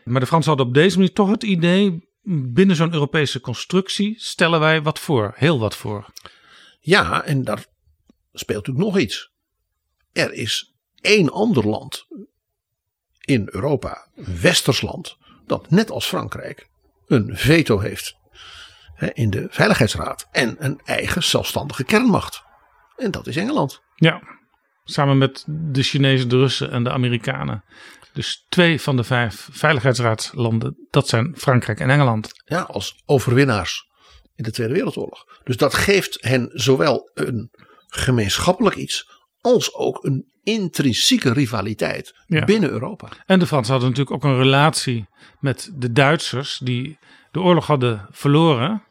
Maar de Fransen hadden op deze manier toch het idee binnen zo'n Europese constructie stellen wij wat voor, heel wat voor. Ja, en daar speelt natuurlijk nog iets. Er is één ander land in Europa, een westers land, dat net als Frankrijk een veto heeft hè, in de Veiligheidsraad en een eigen zelfstandige kernmacht. En dat is Engeland. Ja, samen met de Chinezen, de Russen en de Amerikanen. Dus twee van de vijf veiligheidsraadslanden, dat zijn Frankrijk en Engeland. Ja, als overwinnaars in de Tweede Wereldoorlog. Dus dat geeft hen zowel een gemeenschappelijk iets als ook een intrinsieke rivaliteit Ja. binnen Europa. En de Fransen hadden natuurlijk ook een relatie met de Duitsers die de oorlog hadden verloren.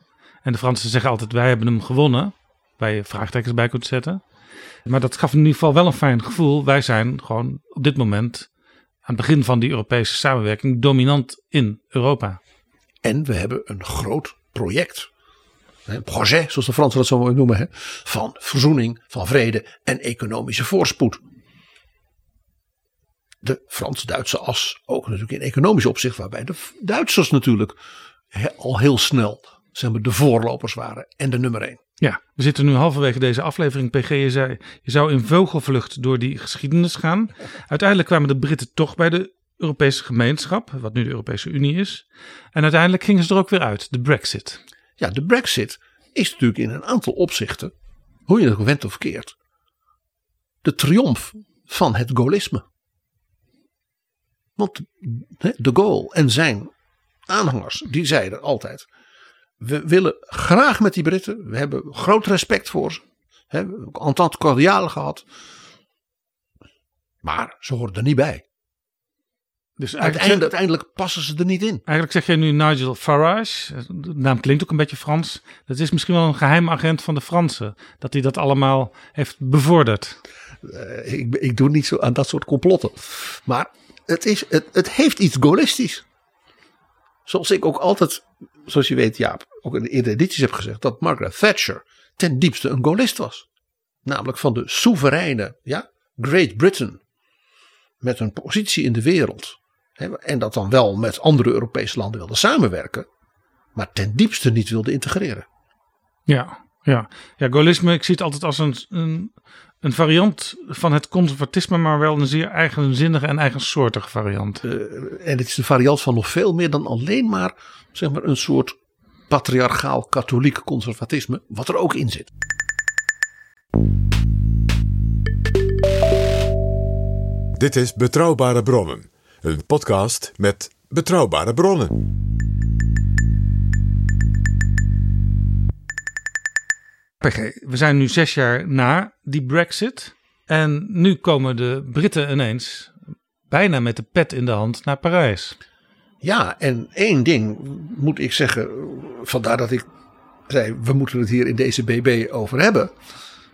En de Fransen zeggen altijd wij hebben hem gewonnen. Waar je vraagtekens bij kunt zetten. Maar dat gaf in ieder geval wel een fijn gevoel. Wij zijn gewoon op dit moment aan het begin van die Europese samenwerking dominant in Europa. En we hebben een groot project. Een projet, zoals de Fransen dat zo mooi noemen. Hè, van verzoening, van vrede en economische voorspoed. De Frans-Duitse as, ook natuurlijk in economisch opzicht, waarbij de Duitsers natuurlijk al heel snel zeg maar, de voorlopers waren en de nummer één. Ja, we zitten nu halverwege deze aflevering. PG, je zei, je zou in vogelvlucht door die geschiedenis gaan. Uiteindelijk kwamen de Britten toch bij de Europese gemeenschap, wat nu de Europese Unie is. En uiteindelijk gingen ze er ook weer uit, de Brexit. Ja, de Brexit is natuurlijk in een aantal opzichten, hoe je het ook went of keert, de triomf van het gaullisme. Want de Gaulle en zijn aanhangers, die zeiden altijd, we willen graag met die Britten, we hebben groot respect voor ze, we hebben ook entente cordiale gehad, maar ze horen er niet bij. Dus Uiteindelijk, uiteindelijk passen ze er niet in. Eigenlijk zeg jij nu Nigel Farage. De naam klinkt ook een beetje Frans. Dat is misschien wel een geheim agent van de Fransen. Dat hij dat allemaal heeft bevorderd. Eh, ik, ik doe niet zo aan dat soort complotten. Maar het, is, het, het heeft iets gaullistisch. Zoals ik ook altijd, zoals je weet, Jaap, ook in de eerdere edities heb gezegd, dat Margaret Thatcher ten diepste een gaullist was. Namelijk van de soevereine ja, Great Britain. Met een positie in de wereld. En dat dan wel met andere Europese landen wilde samenwerken. Maar ten diepste niet wilde integreren. Ja, ja. ja gaullisme, ik zie het altijd als een, een, een variant van het conservatisme, maar wel een zeer eigenzinnige en eigensoortige variant. Eh, en het is de variant van nog veel meer dan alleen maar, zeg maar een soort patriarchaal katholiek conservatisme, wat er ook in zit. Dit is Betrouwbare Bronnen, een podcast met betrouwbare bronnen. PG, we zijn nu zes jaar na die Brexit. En nu komen de Britten ineens bijna met de pet in de hand naar Parijs. Ja, en één ding moet ik zeggen, vandaar dat ik zei, we moeten het hier in deze BB over hebben.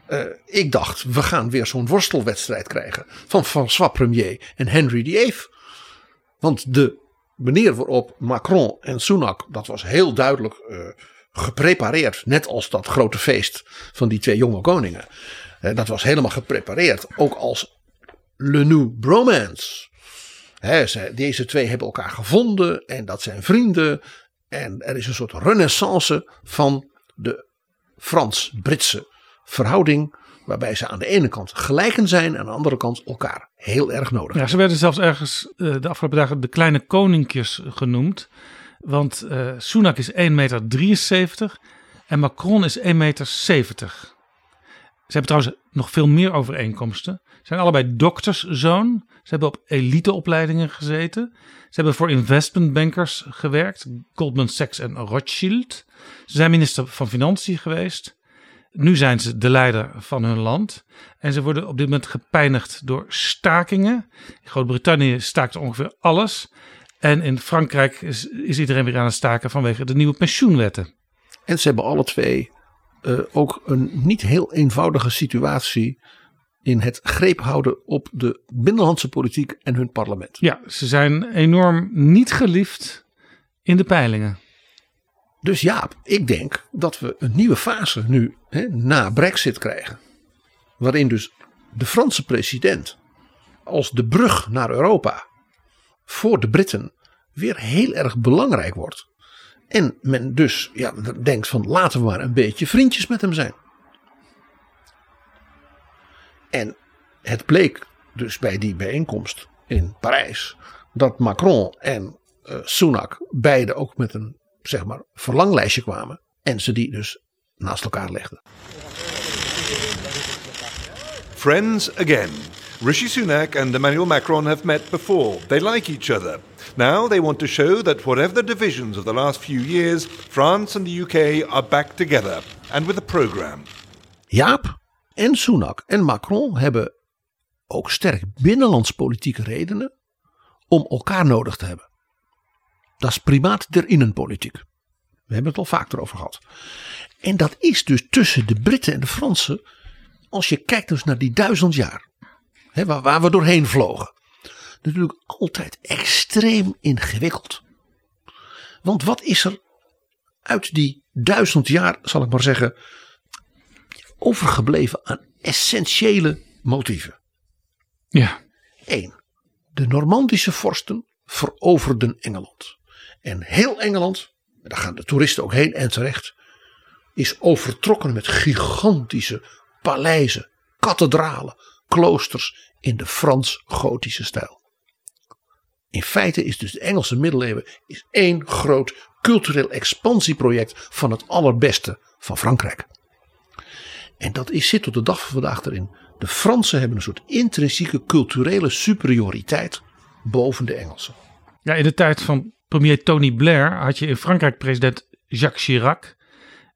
Eh, ik dacht, we gaan weer zo'n worstelwedstrijd krijgen van François Premier en Henry VIII. Want de manier waarop Macron en Sunak, dat was heel duidelijk eh, geprepareerd. Net als dat grote feest van die twee jonge koningen. Eh, dat was helemaal geprepareerd. Ook als Le New Bromance. Deze twee hebben elkaar gevonden en dat zijn vrienden. En er is een soort renaissance van de Frans-Britse verhouding. Waarbij ze aan de ene kant gelijken zijn en aan de andere kant elkaar heel erg nodig Ja, ze werden zelfs ergens eh, de afgelopen dagen de kleine koninkjes genoemd. Want eh Sunak is 1,73 meter en Macron is 1,70 meter. Ze hebben trouwens nog veel meer overeenkomsten. Ze zijn allebei dokterszoon. Ze hebben op eliteopleidingen gezeten. Ze hebben voor investmentbankers gewerkt. Goldman Sachs en Rothschild. Ze zijn minister van Financiën geweest. Nu zijn ze de leider van hun land. En ze worden op dit moment gepijnigd door stakingen. In Groot-Brittannië staakt ongeveer alles. En in Frankrijk is, is iedereen weer aan het staken vanwege de nieuwe pensioenwetten. En ze hebben alle twee eh, ook een niet heel eenvoudige situatie in het greep houden op de binnenlandse politiek en hun parlement. Ja, ze zijn enorm niet geliefd in de peilingen. Dus ja, ik denk dat we een nieuwe fase nu hè, na Brexit krijgen. Waarin dus de Franse president als de brug naar Europa voor de Britten weer heel erg belangrijk wordt. En men dus ja, denkt van laten we maar een beetje vriendjes met hem zijn. En het bleek dus bij die bijeenkomst in Parijs dat Macron en uh, Sunak beide ook met een zeg maar verlanglijstje kwamen en ze die dus naast elkaar legden. Friends again. Rishi Sunak and Emmanuel Macron have met before. They like each other. Now they want to show that whatever the divisions of the last few years, France and the UK are back together and with a program. Jaap en Sunak en Macron hebben ook sterk binnenlandspolitieke redenen om elkaar nodig te hebben. Dat is primaat der innenpolitiek. We hebben het al vaak erover gehad. En dat is dus tussen de Britten en de Fransen, als je kijkt dus naar die duizend jaar, hè, waar, waar we doorheen vlogen, natuurlijk altijd extreem ingewikkeld. Want wat is er uit die duizend jaar, zal ik maar zeggen, overgebleven aan essentiële motieven? Ja. Eén, de Normandische vorsten veroverden Engeland. En heel Engeland, daar gaan de toeristen ook heen en terecht, is overtrokken met gigantische paleizen, kathedralen, kloosters in de Frans-Gotische stijl. In feite is dus de Engelse middeleeuwen is één groot cultureel expansieproject van het allerbeste van Frankrijk. En dat is, zit tot de dag van vandaag erin. De Fransen hebben een soort intrinsieke culturele superioriteit boven de Engelsen. Ja, in de tijd van premier Tony Blair had je in Frankrijk president Jacques Chirac.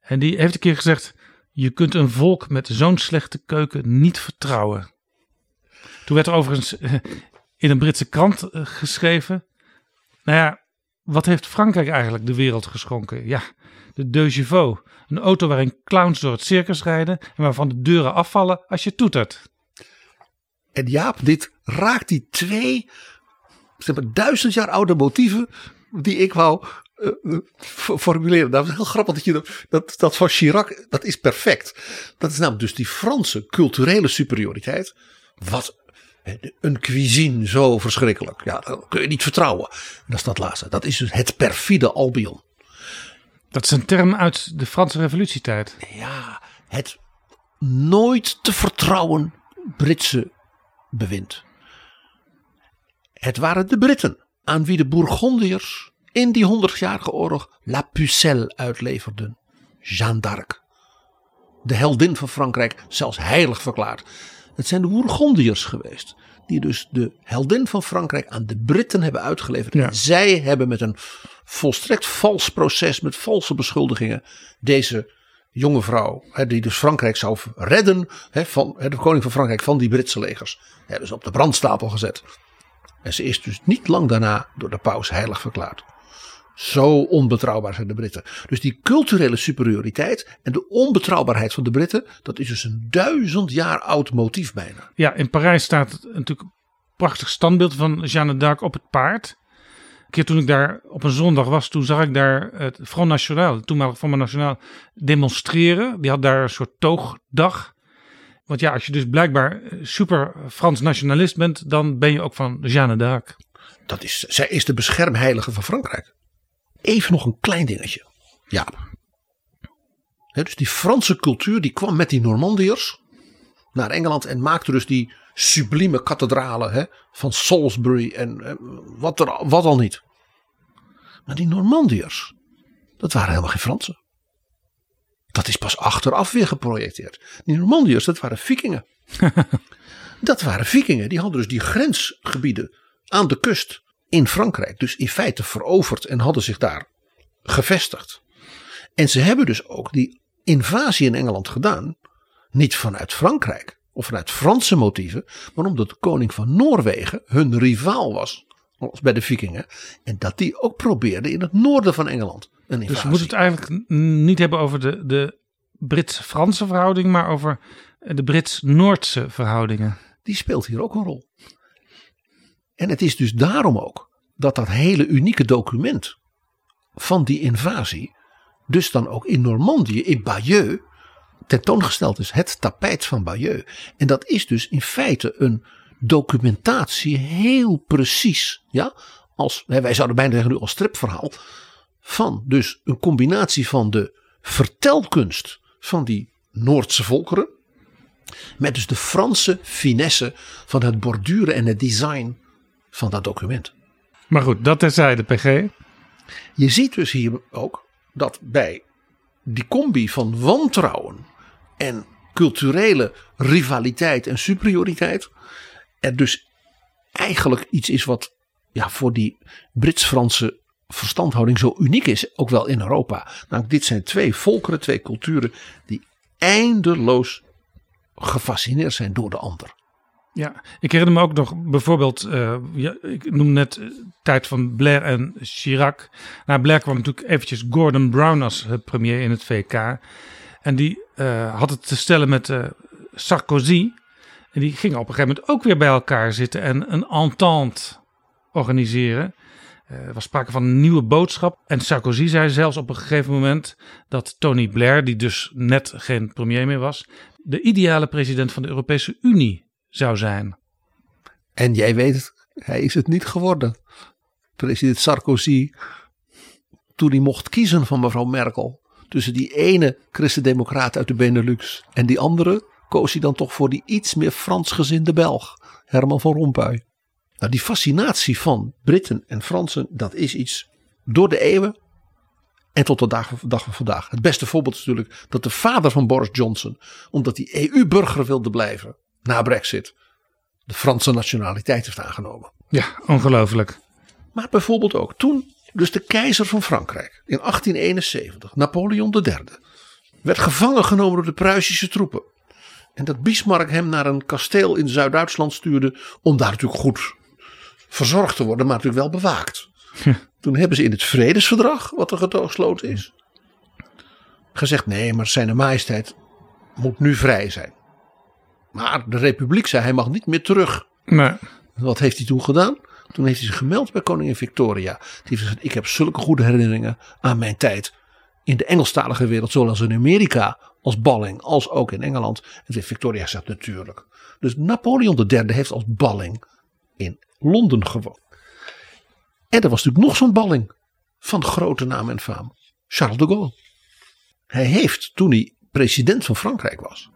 En die heeft een keer gezegd: Je kunt een volk met zo'n slechte keuken niet vertrouwen. Toen werd er overigens eh, in een Britse krant eh, geschreven. Nou ja, wat heeft Frankrijk eigenlijk de wereld geschonken? Ja, de Deux. Een auto waarin clowns door het circus rijden en waarvan de deuren afvallen als je toetert. En Jaap, dit raakt die twee zeg maar, duizend jaar oude motieven die ik wou uh, formuleren. Dat is heel grappig dat je dat, dat, dat van Chirac, dat is perfect. Dat is namelijk dus die Franse culturele superioriteit. Wat een cuisine zo verschrikkelijk. Ja, dat kun je niet vertrouwen. dat is dat laatste. Dat is dus het perfide Albion. Dat is een term uit de Franse revolutietijd. Ja, het nooit te vertrouwen Britse bewind. Het waren de Britten aan wie de Bourgondiërs in die honderdjarige oorlog La Pucelle uitleverden. Jeanne d'Arc. De heldin van Frankrijk, zelfs heilig verklaard. Het zijn de Bourgondiërs geweest. Die dus de heldin van Frankrijk aan de Britten hebben uitgeleverd. En zij hebben met een volstrekt vals proces, met valse beschuldigingen, deze jonge vrouw, die dus Frankrijk zou redden, van, de koning van Frankrijk van die Britse legers, dus op de brandstapel gezet. En ze is dus niet lang daarna door de paus heilig verklaard. Zo onbetrouwbaar zijn de Britten. Dus die culturele superioriteit en de onbetrouwbaarheid van de Britten, dat is dus een duizend jaar oud motief bijna. Ja, in Parijs staat natuurlijk een prachtig standbeeld van Jeanne d'Arc op het paard. Een keer toen ik daar op een zondag was, toen zag ik daar het Front National, het toenmalige Front National, demonstreren. Die had daar een soort toogdag. Want ja, als je dus blijkbaar super Frans nationalist bent, dan ben je ook van Jeanne d'Arc. Dat is, zij is de beschermheilige van Frankrijk. Even nog een klein dingetje. Ja. dus die Franse cultuur die kwam met die Normandiërs naar Engeland en maakte dus die sublieme kathedralen van Salisbury en wat, er, wat al niet. Maar die Normandiërs, dat waren helemaal geen Fransen. Dat is pas achteraf weer geprojecteerd. Die Normandiërs, dat waren vikingen. *laughs* dat waren vikingen. Die hadden dus die grensgebieden aan de kust in Frankrijk. Dus in feite veroverd en hadden zich daar gevestigd. En ze hebben dus ook die invasie in Engeland gedaan. Niet vanuit Frankrijk of vanuit Franse motieven. Maar omdat de koning van Noorwegen hun rivaal was. Als bij de vikingen. En dat die ook probeerde in het noorden van Engeland dus we moeten het eigenlijk niet hebben over de, de Brits-Franse verhouding, maar over de Brits-Noordse verhoudingen. Die speelt hier ook een rol. En het is dus daarom ook dat dat hele unieke document van die invasie, dus dan ook in Normandië, in Bayeux, tentoongesteld is. Het tapijt van Bayeux. En dat is dus in feite een documentatie heel precies. Ja, als, wij zouden bijna zeggen nu als stripverhaal van dus een combinatie van de vertelkunst van die Noordse volkeren. Met dus de Franse finesse van het borduren en het design van dat document. Maar goed, dat terzijde, PG. Je ziet dus hier ook dat bij die combi van wantrouwen en culturele rivaliteit en superioriteit er dus eigenlijk iets is wat ja, voor die Brits-Franse verstandhouding zo uniek is, ook wel in Europa. Nou, dit zijn twee volkeren, twee culturen die eindeloos gefascineerd zijn door de ander. Ja, ik herinner me ook nog bijvoorbeeld, ja, ik noem net uh, tijd van Blair en Chirac. Nou, Blair kwam natuurlijk eventjes Gordon Brown als premier in het VK. En die had het te stellen met Sarkozy. En die gingen op een gegeven moment ook weer bij elkaar zitten en een entente organiseren. Er was sprake van een nieuwe boodschap. En Sarkozy zei zelfs op een gegeven moment dat Tony Blair, die dus net geen premier meer was, de ideale president van de Europese Unie zou zijn. En jij weet hij is het niet geworden. President Sarkozy, toen hij mocht kiezen van mevrouw Merkel, tussen die ene christendemocraat uit de Benelux en die andere, koos hij dan toch voor die iets meer Fransgezinde Belg, Herman van Rompuy. Nou, die fascinatie van Britten en Fransen, dat is iets door de eeuwen en tot de dag, dag van vandaag. Het beste voorbeeld is natuurlijk dat de vader van Boris Johnson, omdat hij EU-burger wilde blijven, na Brexit de Franse nationaliteit heeft aangenomen. Ja, ongelooflijk. Maar bijvoorbeeld ook toen dus de keizer van Frankrijk in 1871, Napoleon III, werd gevangen genomen door de Pruisische troepen. En dat Bismarck hem naar een kasteel in Zuid-Duitsland stuurde om daar natuurlijk goed verzorgd te worden, maar natuurlijk wel bewaakt. Toen hebben ze in het vredesverdrag, wat er gesloten is, gezegd nee, maar zijn majesteit moet nu vrij zijn. Maar de republiek zei hij mag niet meer terug. Nee. Wat heeft hij toen gedaan? Toen heeft hij zich gemeld bij koningin Victoria. Die heeft gezegd ik heb zulke goede herinneringen aan mijn tijd. In de Engelstalige wereld, zoals in Amerika, als balling, als ook in Engeland. En heeft Victoria gezegd natuurlijk. Dus Napoleon III heeft als balling in Londen gewoond. En er was natuurlijk nog zo'n balling van grote naam en faam. Charles de Gaulle. Hij heeft toen hij president van Frankrijk was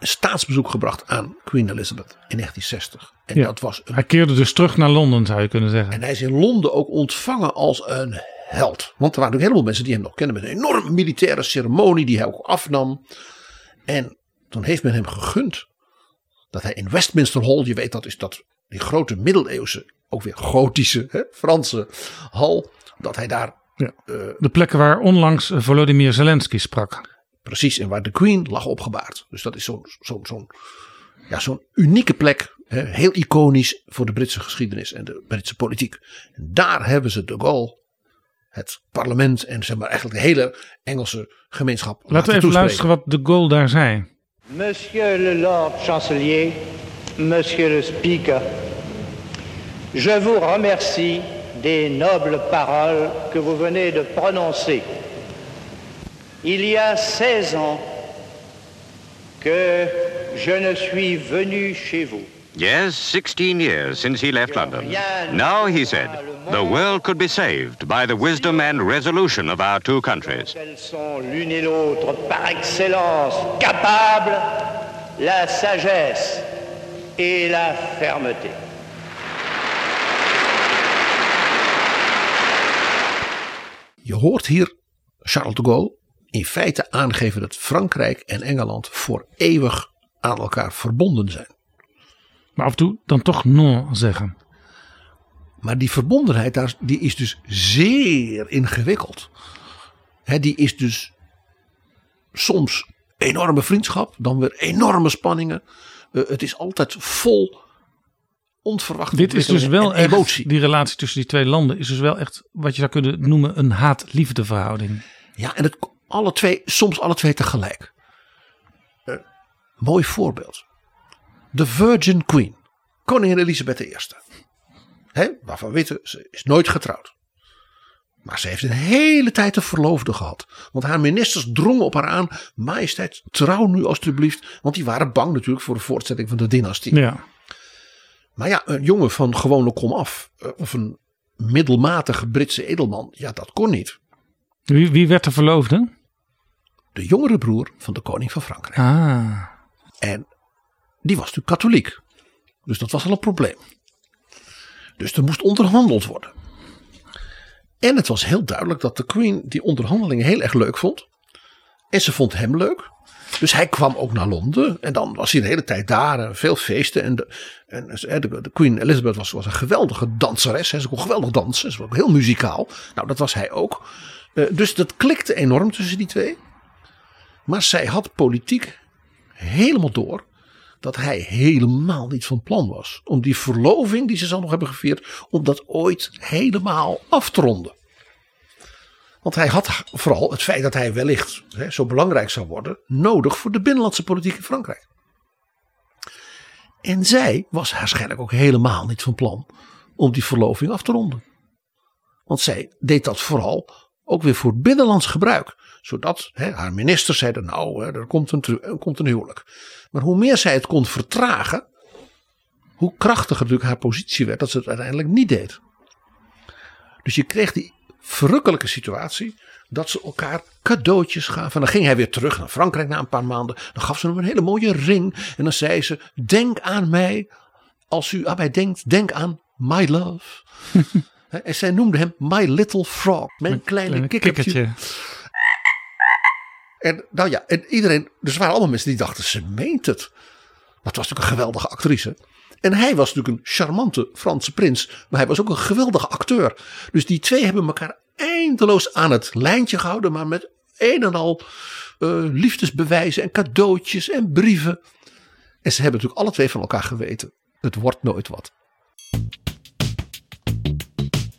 een staatsbezoek gebracht aan Queen Elizabeth in 1960. En Ja. dat was een, Hij keerde dus terug naar Londen, zou je kunnen zeggen. en hij is in Londen ook ontvangen als een held. Want er waren ook heleboel mensen die hem nog kennen met een enorme militaire ceremonie die hij ook afnam. En toen heeft men hem gegund dat hij in Westminster Hall, je weet dat is dat die grote middeleeuwse, ook weer gotische, hè, Franse hal, dat hij daar Ja. De plekken waar onlangs eh, Volodymyr Zelensky sprak. Precies, en waar de Queen lag opgebaard. Dus dat is zo'n zo'n zo'n ja, zo'n unieke plek. Hè, heel iconisch voor de Britse geschiedenis en de Britse politiek. En daar hebben ze de Gaulle, het parlement en zeg maar eigenlijk de hele Engelse gemeenschap. Laten we even toespreken. luisteren wat de Gaulle daar zei. Monsieur le Lord Chancelier, Monsieur le Speaker, je vous remercie des nobles paroles que vous venez de prononcer. Il y a 16 ans que je ne suis venu chez vous. Yes, 16 years since he left London. Now, he said, the world could be saved by the wisdom and resolution of our two countries. Elles sont l'une et l'autre par excellence capables, la sagesse et la fermeté. Je hoort hier Charles de Gaulle in feite aangeven dat Frankrijk en Engeland voor eeuwig aan elkaar verbonden zijn. Maar af en toe dan toch non zeggen. Maar die verbondenheid daar, die is dus zeer ingewikkeld. Die is dus soms enorme vriendschap, dan weer enorme spanningen. Eh, het is altijd vol onverwachte Dit is dus wel echt, emotie. die relatie tussen die twee landen is dus wel echt wat je zou kunnen noemen een haat-liefde verhouding. Ja, en het, alle twee, soms alle twee tegelijk. Eh, mooi voorbeeld. De Virgin Queen, koningin Elisabeth I. Hè, waarvan we weten, ze is nooit getrouwd. Maar ze heeft een hele tijd een verloofde gehad. Want haar ministers drongen op haar aan. Majesteit, trouw nu alstublieft. Want die waren bang natuurlijk voor de voortzetting van de dynastie. Ja. Maar ja, een jongen van gewone kom af. eh, Of een middelmatige Britse edelman. Ja, dat kon niet. Wie, wie werd de verloofde? De jongere broer van de koning van Frankrijk. Ah. En die was natuurlijk katholiek. Dus dat was al een probleem. Dus er moest onderhandeld worden. En het was heel duidelijk dat de Queen die onderhandelingen heel erg leuk vond. En ze vond hem leuk. Dus hij kwam ook naar Londen. En dan was hij de hele tijd daar. Veel feesten. En de, en de, de Queen Elizabeth was, was een geweldige danseres. Ze kon geweldig dansen. Ze was ook heel muzikaal. Nou, dat was hij ook. Uh, dus dat klikte enorm tussen die twee. Maar zij had politiek helemaal door dat hij helemaal niet van plan was om die verloving die ze zal nog hebben gevierd, om dat ooit helemaal af te ronden. Want hij had vooral het feit dat hij wellicht hè, zo belangrijk zou worden, nodig voor de binnenlandse politiek in Frankrijk. En zij was waarschijnlijk ook helemaal niet van plan om die verloving af te ronden. Want zij deed dat vooral ook weer voor binnenlands gebruik. Zodat hè, haar ministers zeiden, nou, hè, er, komt een, er komt een huwelijk. Maar hoe meer zij het kon vertragen, hoe krachtiger natuurlijk haar positie werd dat ze het uiteindelijk niet deed. Dus je kreeg die verrukkelijke situatie dat ze elkaar cadeautjes gaven. En dan ging hij weer terug naar Frankrijk na een paar maanden. Dan gaf ze hem een hele mooie ring. En dan zei ze: Denk aan mij. Als u aan mij denkt, denk aan my love. *laughs* en zij noemde hem My Little Frog. Mijn kleine, kleine kikkertje. En nou ja, en iedereen, dus er waren allemaal mensen die dachten, ze meent het. Maar het was natuurlijk een geweldige actrice. En hij was natuurlijk een charmante Franse prins, maar hij was ook een geweldige acteur. Dus die twee hebben elkaar eindeloos aan het lijntje gehouden, maar met een en al uh, liefdesbewijzen en cadeautjes en brieven. En ze hebben natuurlijk alle twee van elkaar geweten. Het wordt nooit wat.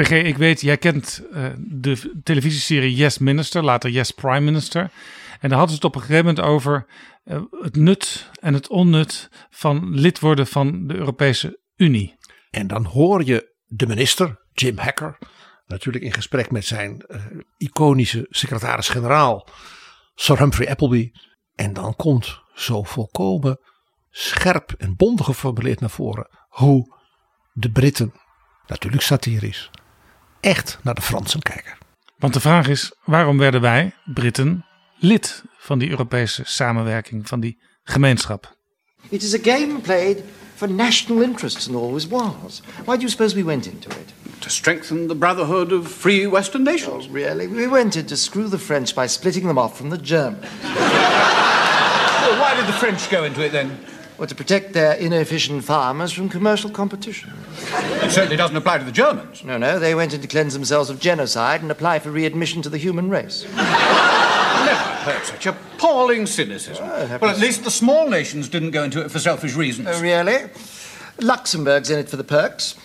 PG, ik weet, jij kent uh, de televisieserie Yes Minister, later Yes Prime Minister. En daar hadden ze het op een gegeven moment over uh, het nut en het onnut van lid worden van de Europese Unie. En dan hoor je de minister, Jim Hacker, natuurlijk in gesprek met zijn uh, iconische secretaris-generaal, Sir Humphrey Appleby. En dan komt zo volkomen scherp en bondig geformuleerd naar voren hoe de Britten, natuurlijk satirisch, echt naar de Fransen kijken. Want de vraag is, waarom werden wij, Britten, lid van die Europese samenwerking, van die gemeenschap? It is a game played for national interests and always was. Why do you suppose we went into it? To strengthen the brotherhood of free Western nations. Oh, really? We went in to screw the French by splitting them off from the Germans. *laughs* well, why did the French go into it then? Well, to protect their inefficient farmers from commercial competition. It certainly doesn't apply to the Germans. No, no, they went in to cleanse themselves of genocide and apply for readmission to the human race. *laughs* Never heard such appalling cynicism. Oh, well, at least the small nations didn't go into it for selfish reasons. Oh, really? Luxembourg's in it for the perks.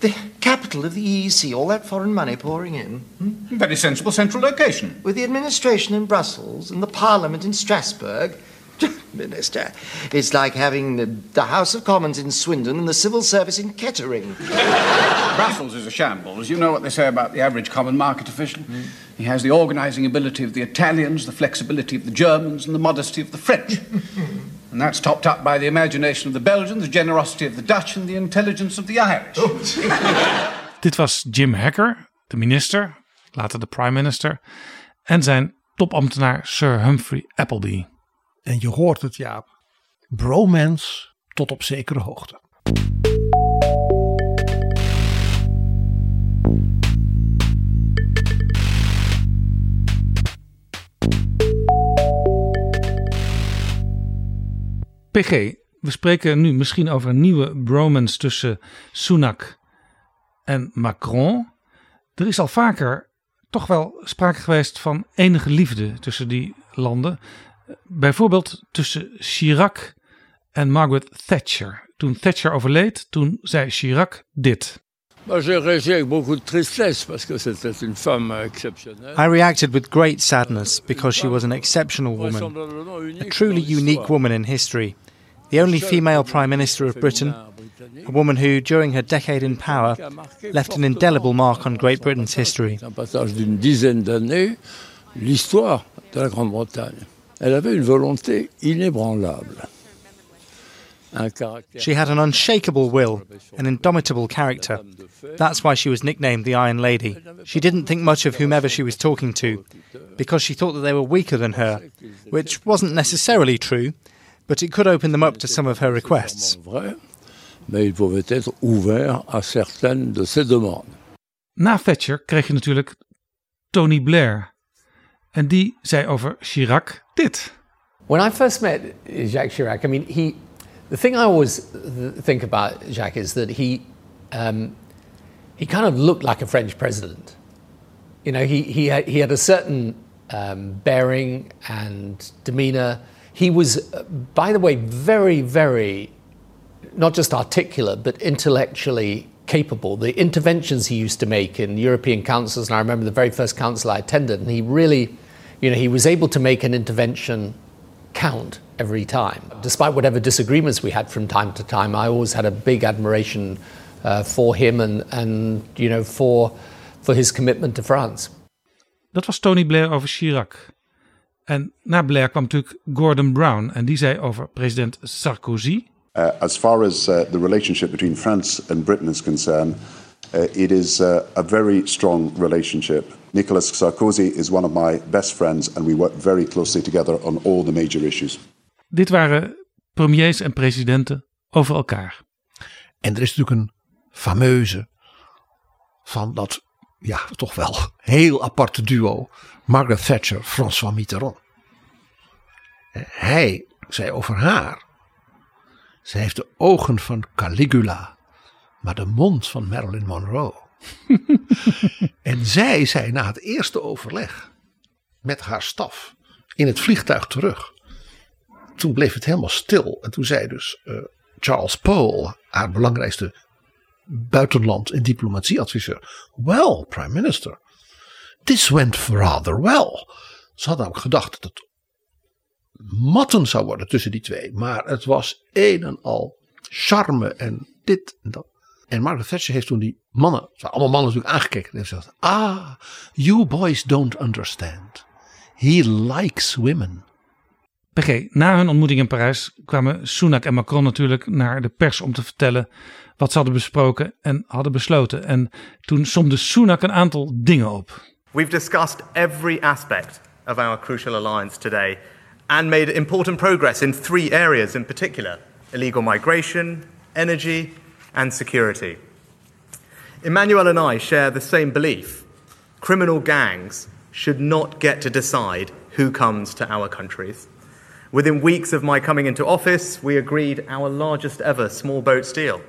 The capital of the EEC, all that foreign money pouring in. Hmm? Very sensible central location. With the administration in Brussels and the parliament in Strasbourg. *laughs* Minister, it's like having the, the, House of Commons in Swindon and the civil service in Kettering. *laughs* Brussels is a shambles. You know what they say about the average common market official? Mm. He has the organising ability of the Italians, the flexibility of the Germans, and the modesty of the French. *laughs* and that's topped up by the imagination of the Belgians, the generosity of the Dutch, and the intelligence of the Irish. Dit was Jim Hacker, de minister, later de prime minister, en zijn topambtenaar Sir Humphrey Appleby. En je hoort het, Jaap. Bromance tot op zekere hoogte. PG, we spreken nu misschien over een nieuwe bromance tussen Sunak en Macron. Er is al vaker toch wel sprake geweest van enige liefde tussen die landen. Bijvoorbeeld tussen Chirac en Margaret Thatcher. toen Thatcher overleed, toen zei Chirac dit. J'ai réagi avec beaucoup de tristesse parce que c'était une femme exceptionnelle. I reacted with great sadness because she was an exceptional woman, a truly unique woman in history, the only female Prime Minister of Britain, a woman who, during her decade in power, left an indelible mark on Great Britain's history. Un passage d'une dizaine d'années, l'histoire de la Grande-Bretagne. Elle avait une volonté inébranlable. She had an unshakable will, an indomitable character. That's why she was nicknamed the Iron Lady. She didn't think much of whomever she was talking to, because she thought that they were weaker than her, which wasn't necessarily true, but it could open them up to some of her requests. Vrai, mais il pouvait être ouvert à certaines de ses demandes. Na Thatcher kreeg je natuurlijk Tony Blair. En die zei over Chirac dit. When I first met Jacques Chirac, I mean, he, the thing I always think about Jacques is that he, um, he kind of looked like a French president. You know, he, he, had, he had a certain um, bearing and demeanor. He was, uh, by the way, very, very, not just articulate, but intellectually capable. The interventions he used to make in European councils, and I remember the very first council I attended, and he really, you know, he was able to make an intervention count every time. Despite whatever disagreements we had from time to time, I always had a big admiration uh, for him and, and you know, for, for his commitment to France. Dat was Tony Blair over Chirac. En na Blair kwam natuurlijk Gordon Brown. En die zei over president Sarkozy. Uh, as far as uh, the relationship between France and Britain is concerned, it is uh, a very strong relationship. Nicolas Sarkozy is one of my best friends, and we work very closely together on all the major issues. Dit waren premiers en presidenten over elkaar. En er is natuurlijk een fameuze van dat, ja, toch wel heel aparte duo. Margaret Thatcher, François Mitterrand. Hij zei over haar. Ze heeft de ogen van Caligula, maar de mond van Marilyn Monroe. *laughs* en zij zei na het eerste overleg met haar staf in het vliegtuig terug. Toen bleef het helemaal stil. En toen zei dus uh, Charles Pole, haar belangrijkste buitenland- en diplomatieadviseur. Well, prime minister, this went rather well. Ze had namelijk gedacht dat het matten zou worden tussen die twee. Maar het was een en al charme en dit en dat. En Margaret Thatcher heeft toen die mannen, het waren allemaal mannen natuurlijk aangekeken. En heeft gezegd, ah, you boys don't understand. He likes women. PG, na hun ontmoeting in Parijs kwamen Sunak en Macron natuurlijk naar de pers om te vertellen wat ze hadden besproken en hadden besloten. En toen somde Sunak een aantal dingen op. We've discussed every aspect of our crucial alliance today and made important progress in three areas in particular illegal migration, energy, and security. Emmanuel and I share the same belief. Criminal gangs should not get to decide who comes to our countries. Within weeks of my coming into office, we agreed our largest ever small boat deal.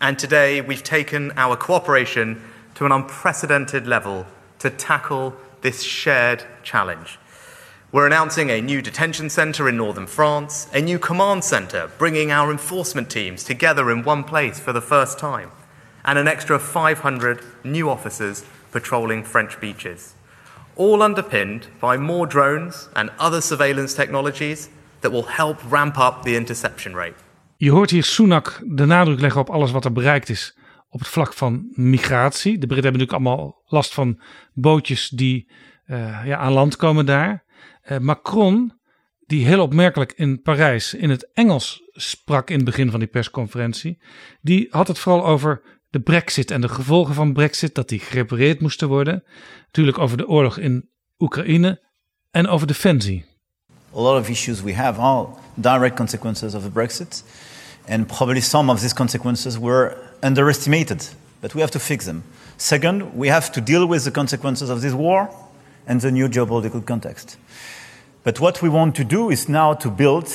And today we've taken our cooperation to an unprecedented level to tackle this shared challenge. We're announcing a new detention centre in northern France, a new command centre bringing our enforcement teams together in one place for the first time, and an extra 500 new officers patrolling French beaches. All underpinned by more drones and other surveillance technologies that will help ramp up the interception rate. Je hoort hier Sunak de nadruk leggen op alles wat er bereikt is op het vlak van migratie. De Britten hebben natuurlijk allemaal last van bootjes die uh, ja, aan land komen daar. Uh, Macron, die heel opmerkelijk in Parijs in het Engels sprak in het begin van die persconferentie, die had het vooral over de Brexit en de gevolgen van Brexit, dat die gerepareerd moesten worden. Natuurlijk over de oorlog in Oekraïne en over defensie. A lot of issues we have are direct consequences of the Brexit, and probably some of these consequences were underestimated, but we have to fix them. Second, we have to deal with the consequences of this war and the new geopolitical context. But what we want to do is now to build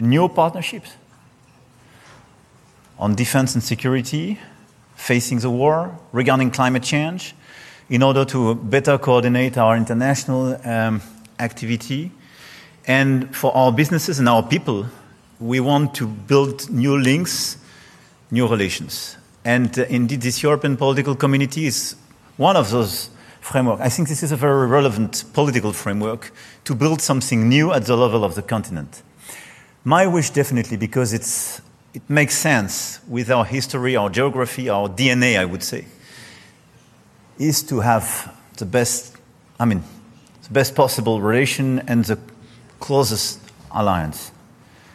new partnerships on defense and security, facing the war, regarding climate change, in order to better coordinate our international um, activity, and for our businesses and our people we want to build new links, new relations. And uh, indeed, this European political community is one of those frameworks. I think this is a very relevant political framework to build something new at the level of the continent. My wish, definitely, because it's, it makes sense with our history, our geography, our DNA, I would say, is to have the best, I mean, the best possible relation and the closest alliance.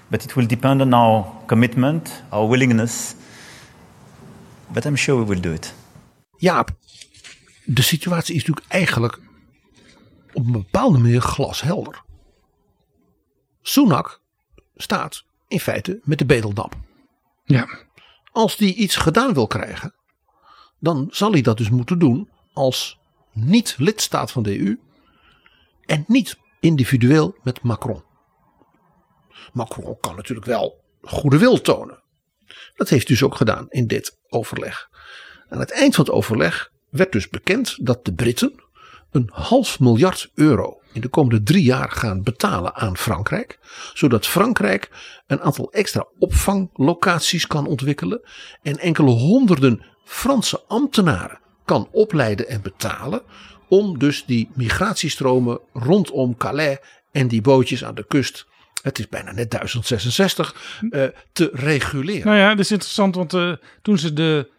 But it will depend on our commitment, our willingness. But I'm sure we will do it. Jaap, de situatie is natuurlijk eigenlijk op een bepaalde manier glashelder. Sunak staat in feite met de bedeldap. Ja. Als die iets gedaan wil krijgen, dan zal hij dat dus moeten doen als niet lidstaat van de EU en niet individueel met Macron. Macron kan natuurlijk wel goede wil tonen. Dat heeft dus ook gedaan in dit overleg. Aan het eind van het overleg werd dus bekend dat de Britten een half miljard euro in de komende drie jaar gaan betalen aan Frankrijk. Zodat Frankrijk een aantal extra opvanglocaties kan ontwikkelen. En enkele honderden Franse ambtenaren kan opleiden en betalen. Om dus die migratiestromen rondom Calais en die bootjes aan de kust. Het is bijna net 1066 uh, te reguleren. Nou ja, dat is interessant, want uh, toen ze de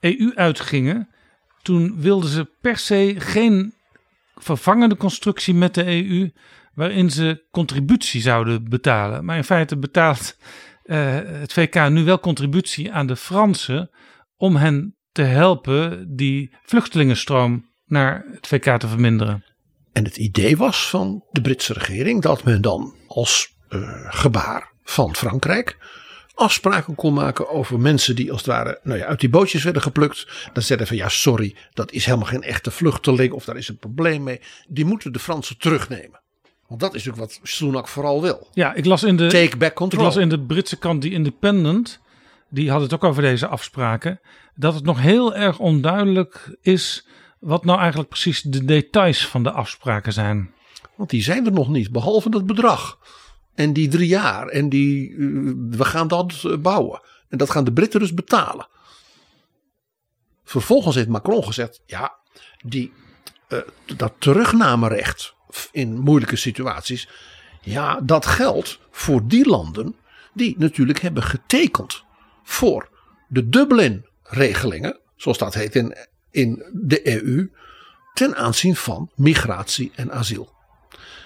EU uitgingen, toen wilden ze per se geen vervangende constructie met de EU waarin ze contributie zouden betalen. Maar in feite betaalt uh, het VK nu wel contributie aan de Fransen om hen te helpen die vluchtelingenstroom naar het VK te verminderen. En het idee was van de Britse regering dat men dan als uh, gebaar van Frankrijk afspraken kon maken over mensen die als het ware nou ja, uit die bootjes werden geplukt. Dan zeiden van ja sorry, dat is helemaal geen echte vluchteling of daar is een probleem mee. Die moeten de Fransen terugnemen. Want dat is natuurlijk wat Sunak vooral wil. Ja, ik las in de, Take back control. Ik las in de Britse krant The Independent, die had het ook over deze afspraken, dat het nog heel erg onduidelijk is wat nou eigenlijk precies de details van de afspraken zijn. Want die zijn er nog niet, behalve dat bedrag. En die drie jaar. En die, uh, we gaan dat uh, bouwen. En dat gaan de Britten dus betalen. Vervolgens heeft Macron gezegd: ja, die, uh, dat terugnamerecht in moeilijke situaties. Ja, dat geldt voor die landen die natuurlijk hebben getekend voor de Dublin-regelingen, zoals dat heet in, in de EU, ten aanzien van migratie en asiel.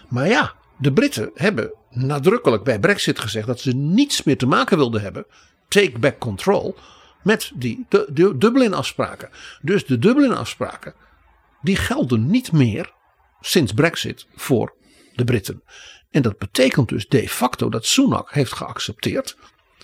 Maar ja, de Britten hebben nadrukkelijk bij Brexit gezegd dat ze niets meer te maken wilden hebben, take back control, met die de, de Dublin-afspraken. Dus de Dublin-afspraken, die gelden niet meer sinds Brexit voor de Britten. En dat betekent dus de facto dat Sunak heeft geaccepteerd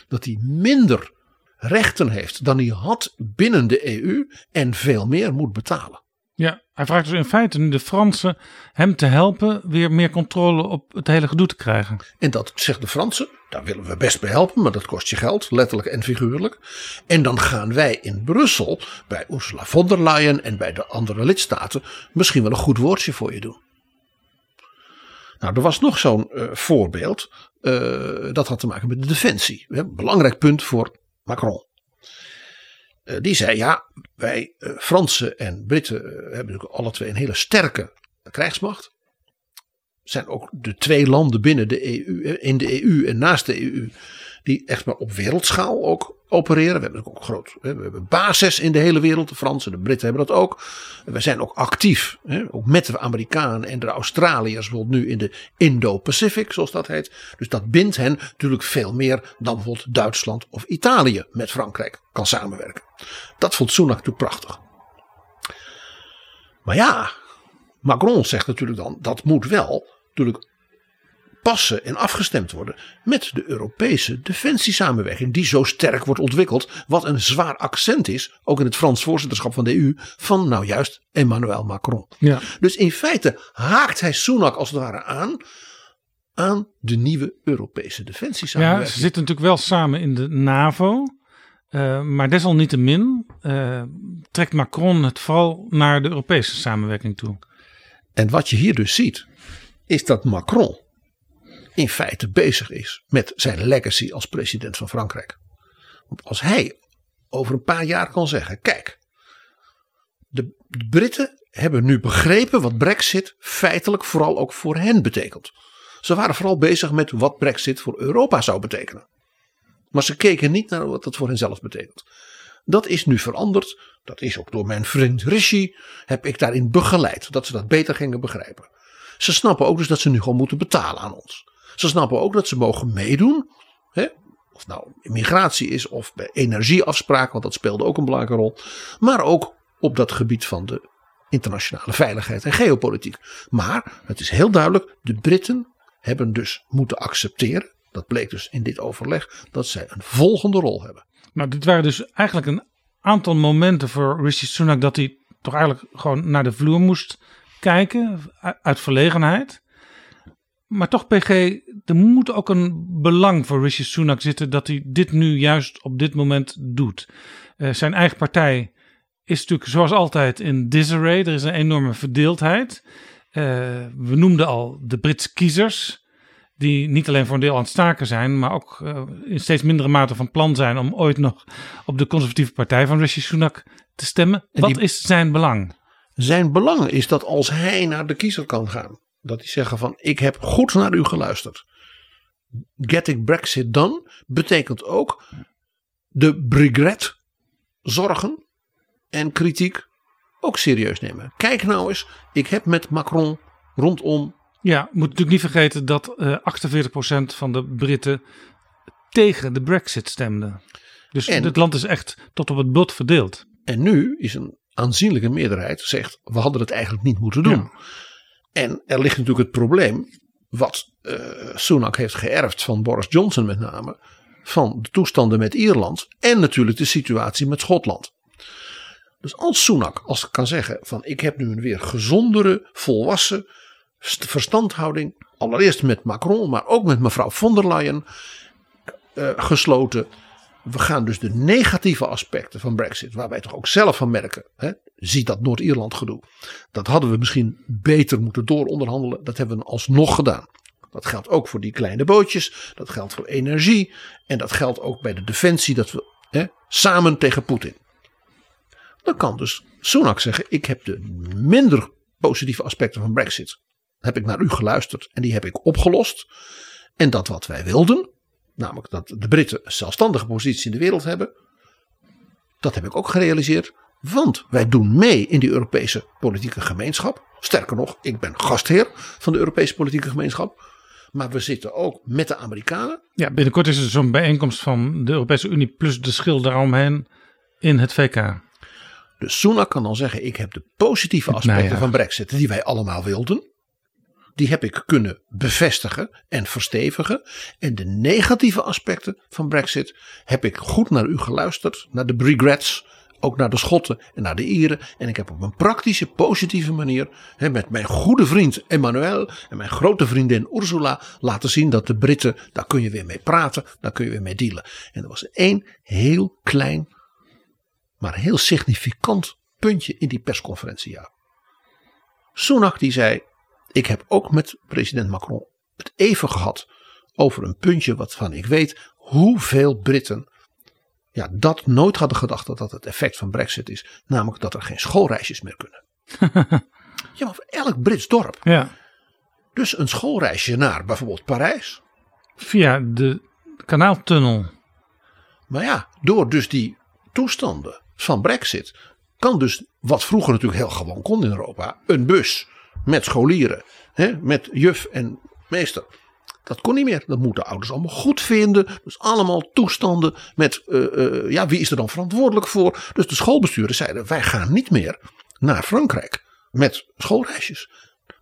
dat hij minder rechten heeft dan hij had binnen de EU en veel meer moet betalen. Ja, hij vraagt dus in feite nu de Fransen hem te helpen weer meer controle op het hele gedoe te krijgen. En dat zegt de Fransen, daar willen we best bij helpen, maar dat kost je geld, letterlijk en figuurlijk. En dan gaan wij in Brussel bij Ursula von der Leyen en bij de andere lidstaten misschien wel een goed woordje voor je doen. Nou, er was nog zo'n uh, voorbeeld, uh, dat had te maken met de defensie. Belangrijk punt voor Macron. Uh, die zei: Ja, wij uh, Fransen en Britten uh, hebben natuurlijk alle twee een hele sterke krijgsmacht. Zijn ook de twee landen binnen de EU, in de EU en naast de EU, die echt maar op wereldschaal ook opereren. We hebben ook groot, we hebben basis in de hele wereld. De Fransen en de Britten hebben dat ook. We zijn ook actief, ook met de Amerikanen en de Australiërs, bijvoorbeeld nu in de Indo-Pacific, zoals dat heet. Dus dat bindt hen natuurlijk veel meer dan bijvoorbeeld Duitsland of Italië met Frankrijk kan samenwerken. Dat vond Sunak toen prachtig. Maar ja, Macron zegt natuurlijk dan, dat moet wel natuurlijk passen en afgestemd worden met de Europese defensiesamenwerking, die zo sterk wordt ontwikkeld, wat een zwaar accent is, ook in het Frans voorzitterschap van de EU, van nou juist Emmanuel Macron. Ja. Dus in feite haakt hij Sunak als het ware aan aan de nieuwe Europese defensiesamenwerking. Ja, ze zitten natuurlijk wel samen in de NAVO. Uh, maar desalniettemin uh, trekt Macron het vooral naar de Europese samenwerking toe. En wat je hier dus ziet, is dat Macron in feite bezig is met zijn legacy als president van Frankrijk. Als hij over een paar jaar kan zeggen: kijk, de Britten hebben nu begrepen wat Brexit feitelijk vooral ook voor hen betekent. Ze waren vooral bezig met wat Brexit voor Europa zou betekenen. Maar ze keken niet naar wat dat voor henzelf betekent. Dat is nu veranderd. Dat is ook door mijn vriend Rishi. Heb ik daarin begeleid. Dat ze dat beter gingen begrijpen. Ze snappen ook dus dat ze nu gewoon moeten betalen aan ons. Ze snappen ook dat ze mogen meedoen. Hè? Of nou immigratie is of bij energieafspraken. Want dat speelde ook een belangrijke rol. Maar ook op dat gebied van de internationale veiligheid en geopolitiek. Maar het is heel duidelijk. De Britten hebben dus moeten accepteren. Dat bleek dus in dit overleg. Dat zij een volgende rol hebben. Nou, dit waren dus eigenlijk een aantal momenten voor Rishi Sunak dat hij toch eigenlijk gewoon naar de vloer moest kijken uit verlegenheid. Maar toch, PG, er moet ook een belang voor Rishi Sunak zitten dat hij dit nu juist op dit moment doet. Uh, zijn eigen partij is natuurlijk zoals altijd in disarray. Er is een enorme verdeeldheid. Uh, we noemden al de Britse kiezers die niet alleen voor een deel aan het staken zijn, maar ook uh, in steeds mindere mate van plan zijn om ooit nog op de conservatieve partij van Rishi Sunak te stemmen. Wat die, is zijn belang? Zijn belang is dat als hij naar de kiezer kan gaan, dat hij zeggen van ik heb goed naar u geluisterd. Getting Brexit done betekent ook de regret zorgen en kritiek ook serieus nemen. Kijk nou eens, ik heb met Macron rondom ja, moet natuurlijk niet vergeten dat uh, 48% van de Britten tegen de Brexit stemden. Dus En- het land is echt tot op het bot verdeeld. En nu is een aanzienlijke meerderheid zegt we hadden het eigenlijk niet moeten doen. En er ligt natuurlijk het probleem wat eh Sunak heeft geërfd van Boris Johnson met name. Van de toestanden met Ierland en natuurlijk de situatie met Schotland. Dus als Sunak als kan zeggen van ik heb nu een weer gezondere, volwassen st- verstandhouding. Allereerst met Macron, maar ook met mevrouw von der Leyen eh, gesloten. We gaan dus de negatieve aspecten van Brexit, waar wij toch ook zelf van merken. Hè, zie dat Noord-Ierland gedoe. Dat hadden we misschien beter moeten dooronderhandelen. Dat hebben we alsnog gedaan. Dat geldt ook voor die kleine bootjes. Dat geldt voor energie. En dat geldt ook bij de defensie. Dat we hè, samen tegen Poetin. Dan kan dus Sunak zeggen: Ik heb de minder positieve aspecten van Brexit. Heb ik naar u geluisterd en die heb ik opgelost. En dat wat wij wilden, namelijk dat de Britten een zelfstandige positie in de wereld hebben, dat heb ik ook gerealiseerd. Want wij doen mee in die Europese politieke gemeenschap. Sterker nog, ik ben gastheer van de Europese politieke gemeenschap. Maar we zitten ook met de Amerikanen. Ja, binnenkort is er zo'n bijeenkomst van de Europese Unie plus de schil daaromheen in het VK. Dus Sunak kan dan zeggen: Ik heb de positieve aspecten van Brexit, die wij allemaal wilden. Die heb ik kunnen bevestigen en verstevigen. En de negatieve aspecten van Brexit heb ik goed naar u geluisterd. Naar de regrets, ook naar de Schotten en naar de Ieren. En ik heb op een praktische, positieve manier met mijn goede vriend Emmanuel en mijn grote vriendin Ursula laten zien dat de Britten, daar kun je weer mee praten, daar kun je weer mee dealen. En er was één heel klein maar heel significant puntje in die persconferentie. Ja. Die zei: Ik heb ook met president Macron het even gehad over een puntje wat van ik weet hoeveel Britten ja, dat nooit hadden gedacht dat dat het effect van Brexit is. Namelijk dat er geen schoolreisjes meer kunnen. *laughs* ja, maar voor elk Brits dorp. Ja. Dus een schoolreisje naar bijvoorbeeld Parijs. Via de kanaaltunnel. Maar ja, door dus die toestanden van Brexit kan dus wat vroeger natuurlijk heel gewoon kon in Europa, een bus met scholieren, hè, met juf en meester. Dat kon niet meer. Dat moeten ouders allemaal goed vinden. Dus allemaal toestanden met, eh, eh, ja, wie is er dan verantwoordelijk voor? Dus de schoolbestuurders zeiden, wij gaan niet meer naar Frankrijk met schoolreisjes.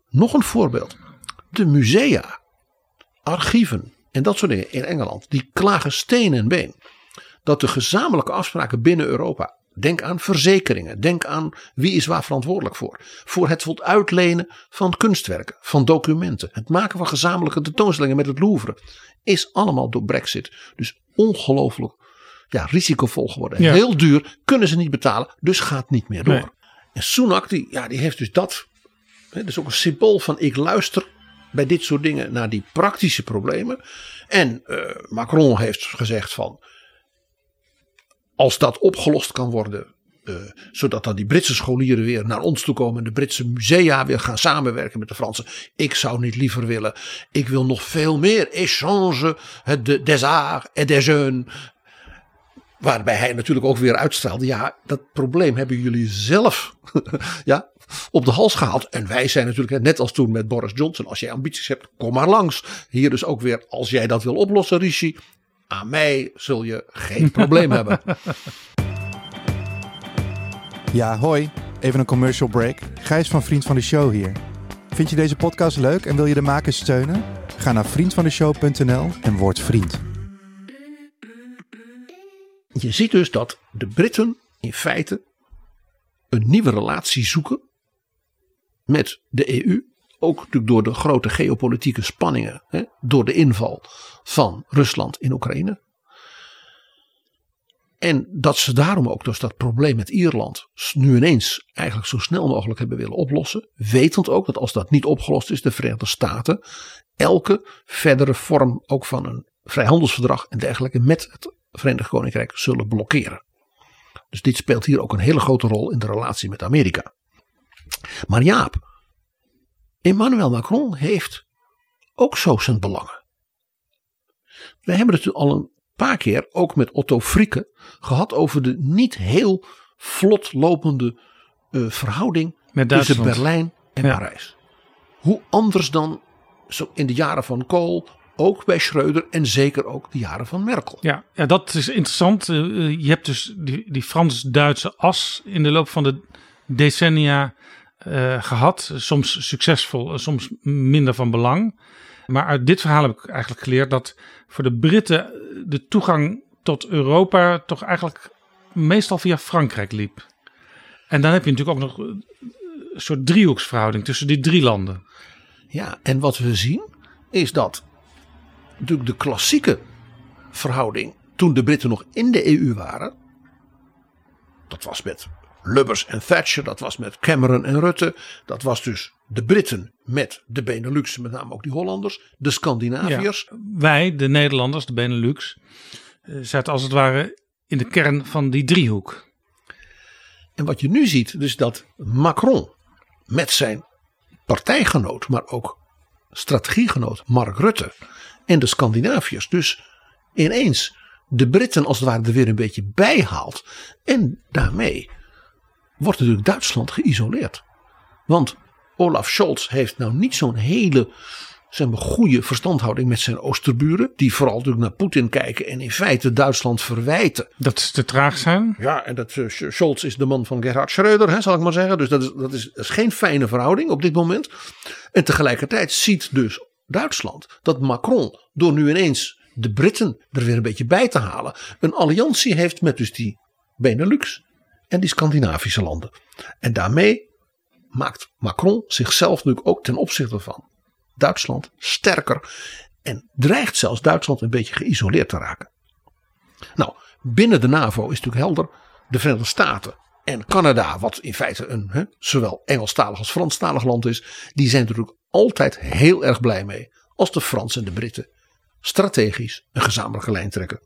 Nog een voorbeeld. De musea, archieven en dat soort dingen in Engeland, die klagen steen en been dat de gezamenlijke afspraken binnen Europa. Denk aan verzekeringen. Denk aan wie is waar verantwoordelijk voor. Voor het uitlenen van kunstwerken, van documenten. Het maken van gezamenlijke tentoonstellingen met het Louvre. Is allemaal door Brexit. Dus ongelooflijk ja, risicovol geworden. Ja. Heel duur. Kunnen ze niet betalen. Dus gaat niet meer door. Nee. En Sunak die, ja, die heeft dus dat. Hè, dat is ook een symbool van ik luister bij dit soort dingen naar die praktische problemen. En uh, Macron heeft gezegd van. Als dat opgelost kan worden. Uh, zodat dan die Britse scholieren weer naar ons toe komen. En de Britse musea weer gaan samenwerken met de Fransen. Ik zou niet liever willen. Ik wil nog veel meer échange de, des arts et des jeunes. Waarbij hij natuurlijk ook weer uitstraalde. Ja, dat probleem hebben jullie zelf *laughs* ja, op de hals gehaald. En wij zijn natuurlijk, net als toen met Boris Johnson. Als jij ambities hebt, kom maar langs. Hier dus ook weer, als jij dat wil oplossen, Rishi. Aan mij zul je geen probleem hebben. *laughs* Ja, hoi. Even een commercial break. Gijs van Vriend van de Show hier. Vind je deze podcast leuk en wil je de makers steunen? Ga naar vriendvandeshow.nl en word vriend. Je ziet dus dat de Britten in feite een nieuwe relatie zoeken met de EU. Ook natuurlijk door de grote geopolitieke spanningen, hè, door de inval van Rusland in Oekraïne. En dat ze daarom ook dus dat probleem met Ierland nu ineens eigenlijk zo snel mogelijk hebben willen oplossen. Wetend ook dat als dat niet opgelost is, de Verenigde Staten elke verdere vorm ook van een vrijhandelsverdrag en dergelijke met het Verenigd Koninkrijk zullen blokkeren. Dus dit speelt hier ook een hele grote rol in de relatie met Amerika. Maar Jaap, Emmanuel Macron heeft ook zo zijn belangen. We hebben het al een paar keer, ook met Otto Frieke, gehad over de niet heel vlot lopende uh, verhouding tussen Berlijn en ja. Parijs. Hoe anders dan zo in de jaren van Kool, ook bij Schreuder en zeker ook de jaren van Merkel. Ja, ja dat is interessant. Uh, je hebt dus die, die Frans-Duitse as in de loop van de decennia uh, gehad. Soms succesvol, soms minder van belang. Maar uit dit verhaal heb ik eigenlijk geleerd dat voor de Britten de toegang tot Europa toch eigenlijk meestal via Frankrijk liep. En dan heb je natuurlijk ook nog een soort driehoeksverhouding tussen die drie landen. Ja, en wat we zien is dat natuurlijk de klassieke verhouding toen de Britten nog in de EU waren. Dat was met Lubbers en Thatcher, dat was met Cameron en Rutte. Dat was dus de Britten met de Benelux, met name ook die Hollanders, de Scandinaviërs. Ja, wij, de Nederlanders, de Benelux, eh, zaten als het ware in de kern van die driehoek. En wat je nu ziet, dus dat Macron met zijn partijgenoot, maar ook strategiegenoot Mark Rutte en de Scandinaviërs dus ineens de Britten als het ware er weer een beetje bijhaalt. En daarmee wordt natuurlijk Duitsland geïsoleerd. Want Olaf Scholz heeft nou niet zo'n hele zeg maar, goede verstandhouding met zijn oosterburen. Die vooral natuurlijk naar Poetin kijken en in feite Duitsland verwijten. Dat ze te traag zijn. Ja, en dat uh, Scholz is de man van Gerhard Schreuder, hè, zal ik maar zeggen. Dus dat is, dat, is, dat is geen fijne verhouding op dit moment. En tegelijkertijd ziet dus Duitsland dat Macron door nu ineens de Britten er weer een beetje bij te halen. Een alliantie heeft met dus die Benelux en die Scandinavische landen. En daarmee maakt Macron zichzelf nu ook ten opzichte van Duitsland sterker. En dreigt zelfs Duitsland een beetje geïsoleerd te raken. Nou, binnen de NAVO is natuurlijk helder. De Verenigde Staten en Canada, wat in feite een hè, zowel Engelstalig als Franstalig land is. Die zijn natuurlijk altijd heel erg blij mee. Als de Fransen en de Britten strategisch een gezamenlijke lijn trekken.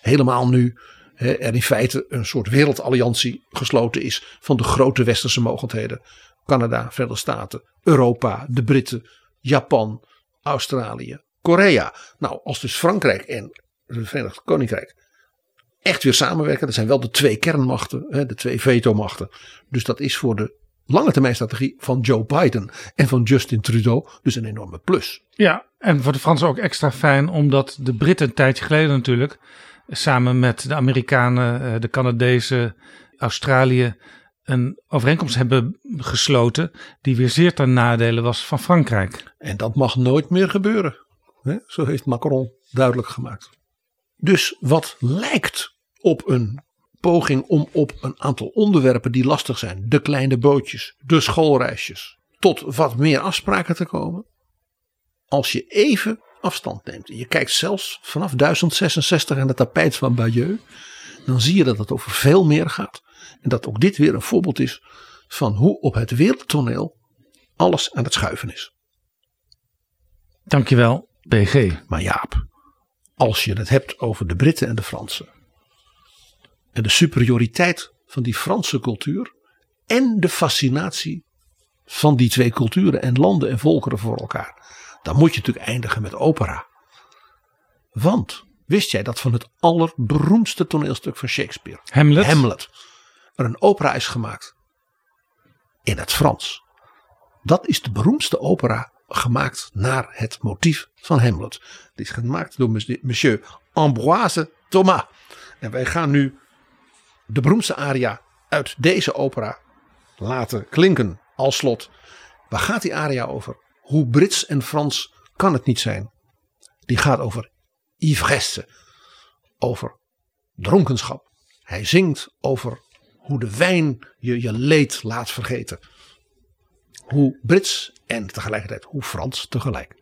Helemaal nu er in feite een soort wereldalliantie gesloten is van de grote westerse mogendheden. Canada, Verenigde Staten, Europa, de Britten, Japan, Australië, Korea. Nou, als dus Frankrijk en het Verenigd Koninkrijk echt weer samenwerken. Dat zijn wel de twee kernmachten, de twee vetomachten. Dus dat is voor de lange termijn strategie van Joe Biden en van Justin Trudeau dus een enorme plus. Ja, en voor de Fransen ook extra fijn omdat de Britten een tijdje geleden natuurlijk samen met de Amerikanen, eh, de Canadezen, Australië een overeenkomst hebben gesloten die weer zeer ten nadele was van Frankrijk. En dat mag nooit meer gebeuren. Zo heeft Macron duidelijk gemaakt. Dus wat lijkt op een poging om op een aantal onderwerpen die lastig zijn, de kleine bootjes, de schoolreisjes, tot wat meer afspraken te komen. Als je even afstand neemt. En je kijkt zelfs vanaf 1066 aan het tapijt van Bayeux. Dan zie je dat het over veel meer gaat. En dat ook dit weer een voorbeeld is van hoe op het wereldtoneel alles aan het schuiven is. Dankjewel, BG. Maar Jaap, als je het hebt over de Britten en de Fransen. En de superioriteit van die Franse cultuur. En de fascinatie van die twee culturen en landen en volkeren voor elkaar. Dan moet je natuurlijk eindigen met opera. Want wist jij dat van het allerberoemdste toneelstuk van Shakespeare, Hamlet, Hamlet er een opera is gemaakt in het Frans. Dat is de beroemdste opera gemaakt naar het motief van Hamlet. Die is gemaakt door monsieur Ambroise Thomas. En wij gaan nu de beroemdste aria uit deze opera laten klinken als slot. Waar gaat die aria over? Hoe Brits en Frans kan het niet zijn? Die gaat over ivresse, over dronkenschap. Hij zingt over hoe de wijn je je leed laat vergeten. Hoe Brits en tegelijkertijd hoe Frans tegelijk.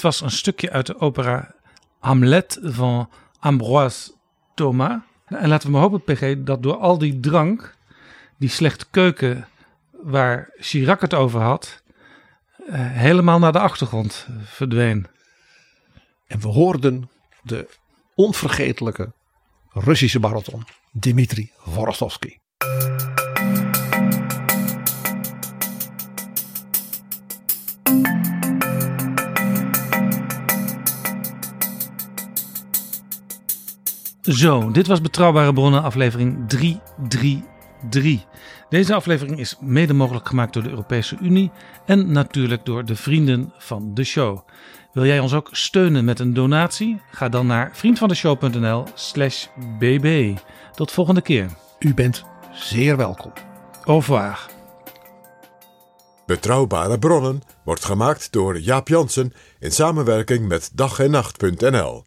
Dit was een stukje uit de opera Hamlet van Ambroise Thomas. En laten we maar hopen, PG, dat door al die drank, die slechte keuken waar Chirac het over had, eh, helemaal naar de achtergrond verdween. En we hoorden de onvergetelijke Russische bariton Dmitri Vorostovsky. Zo, dit was Betrouwbare Bronnen, aflevering 333. Deze aflevering is mede mogelijk gemaakt door de Europese Unie en natuurlijk door de vrienden van de show. Wil jij ons ook steunen met een donatie? Ga dan naar vriendvandeshow.nl/slash bb. Tot volgende keer. U bent zeer welkom. Au revoir. Betrouwbare bronnen wordt gemaakt door Jaap Jansen in samenwerking met dag en nacht.nl.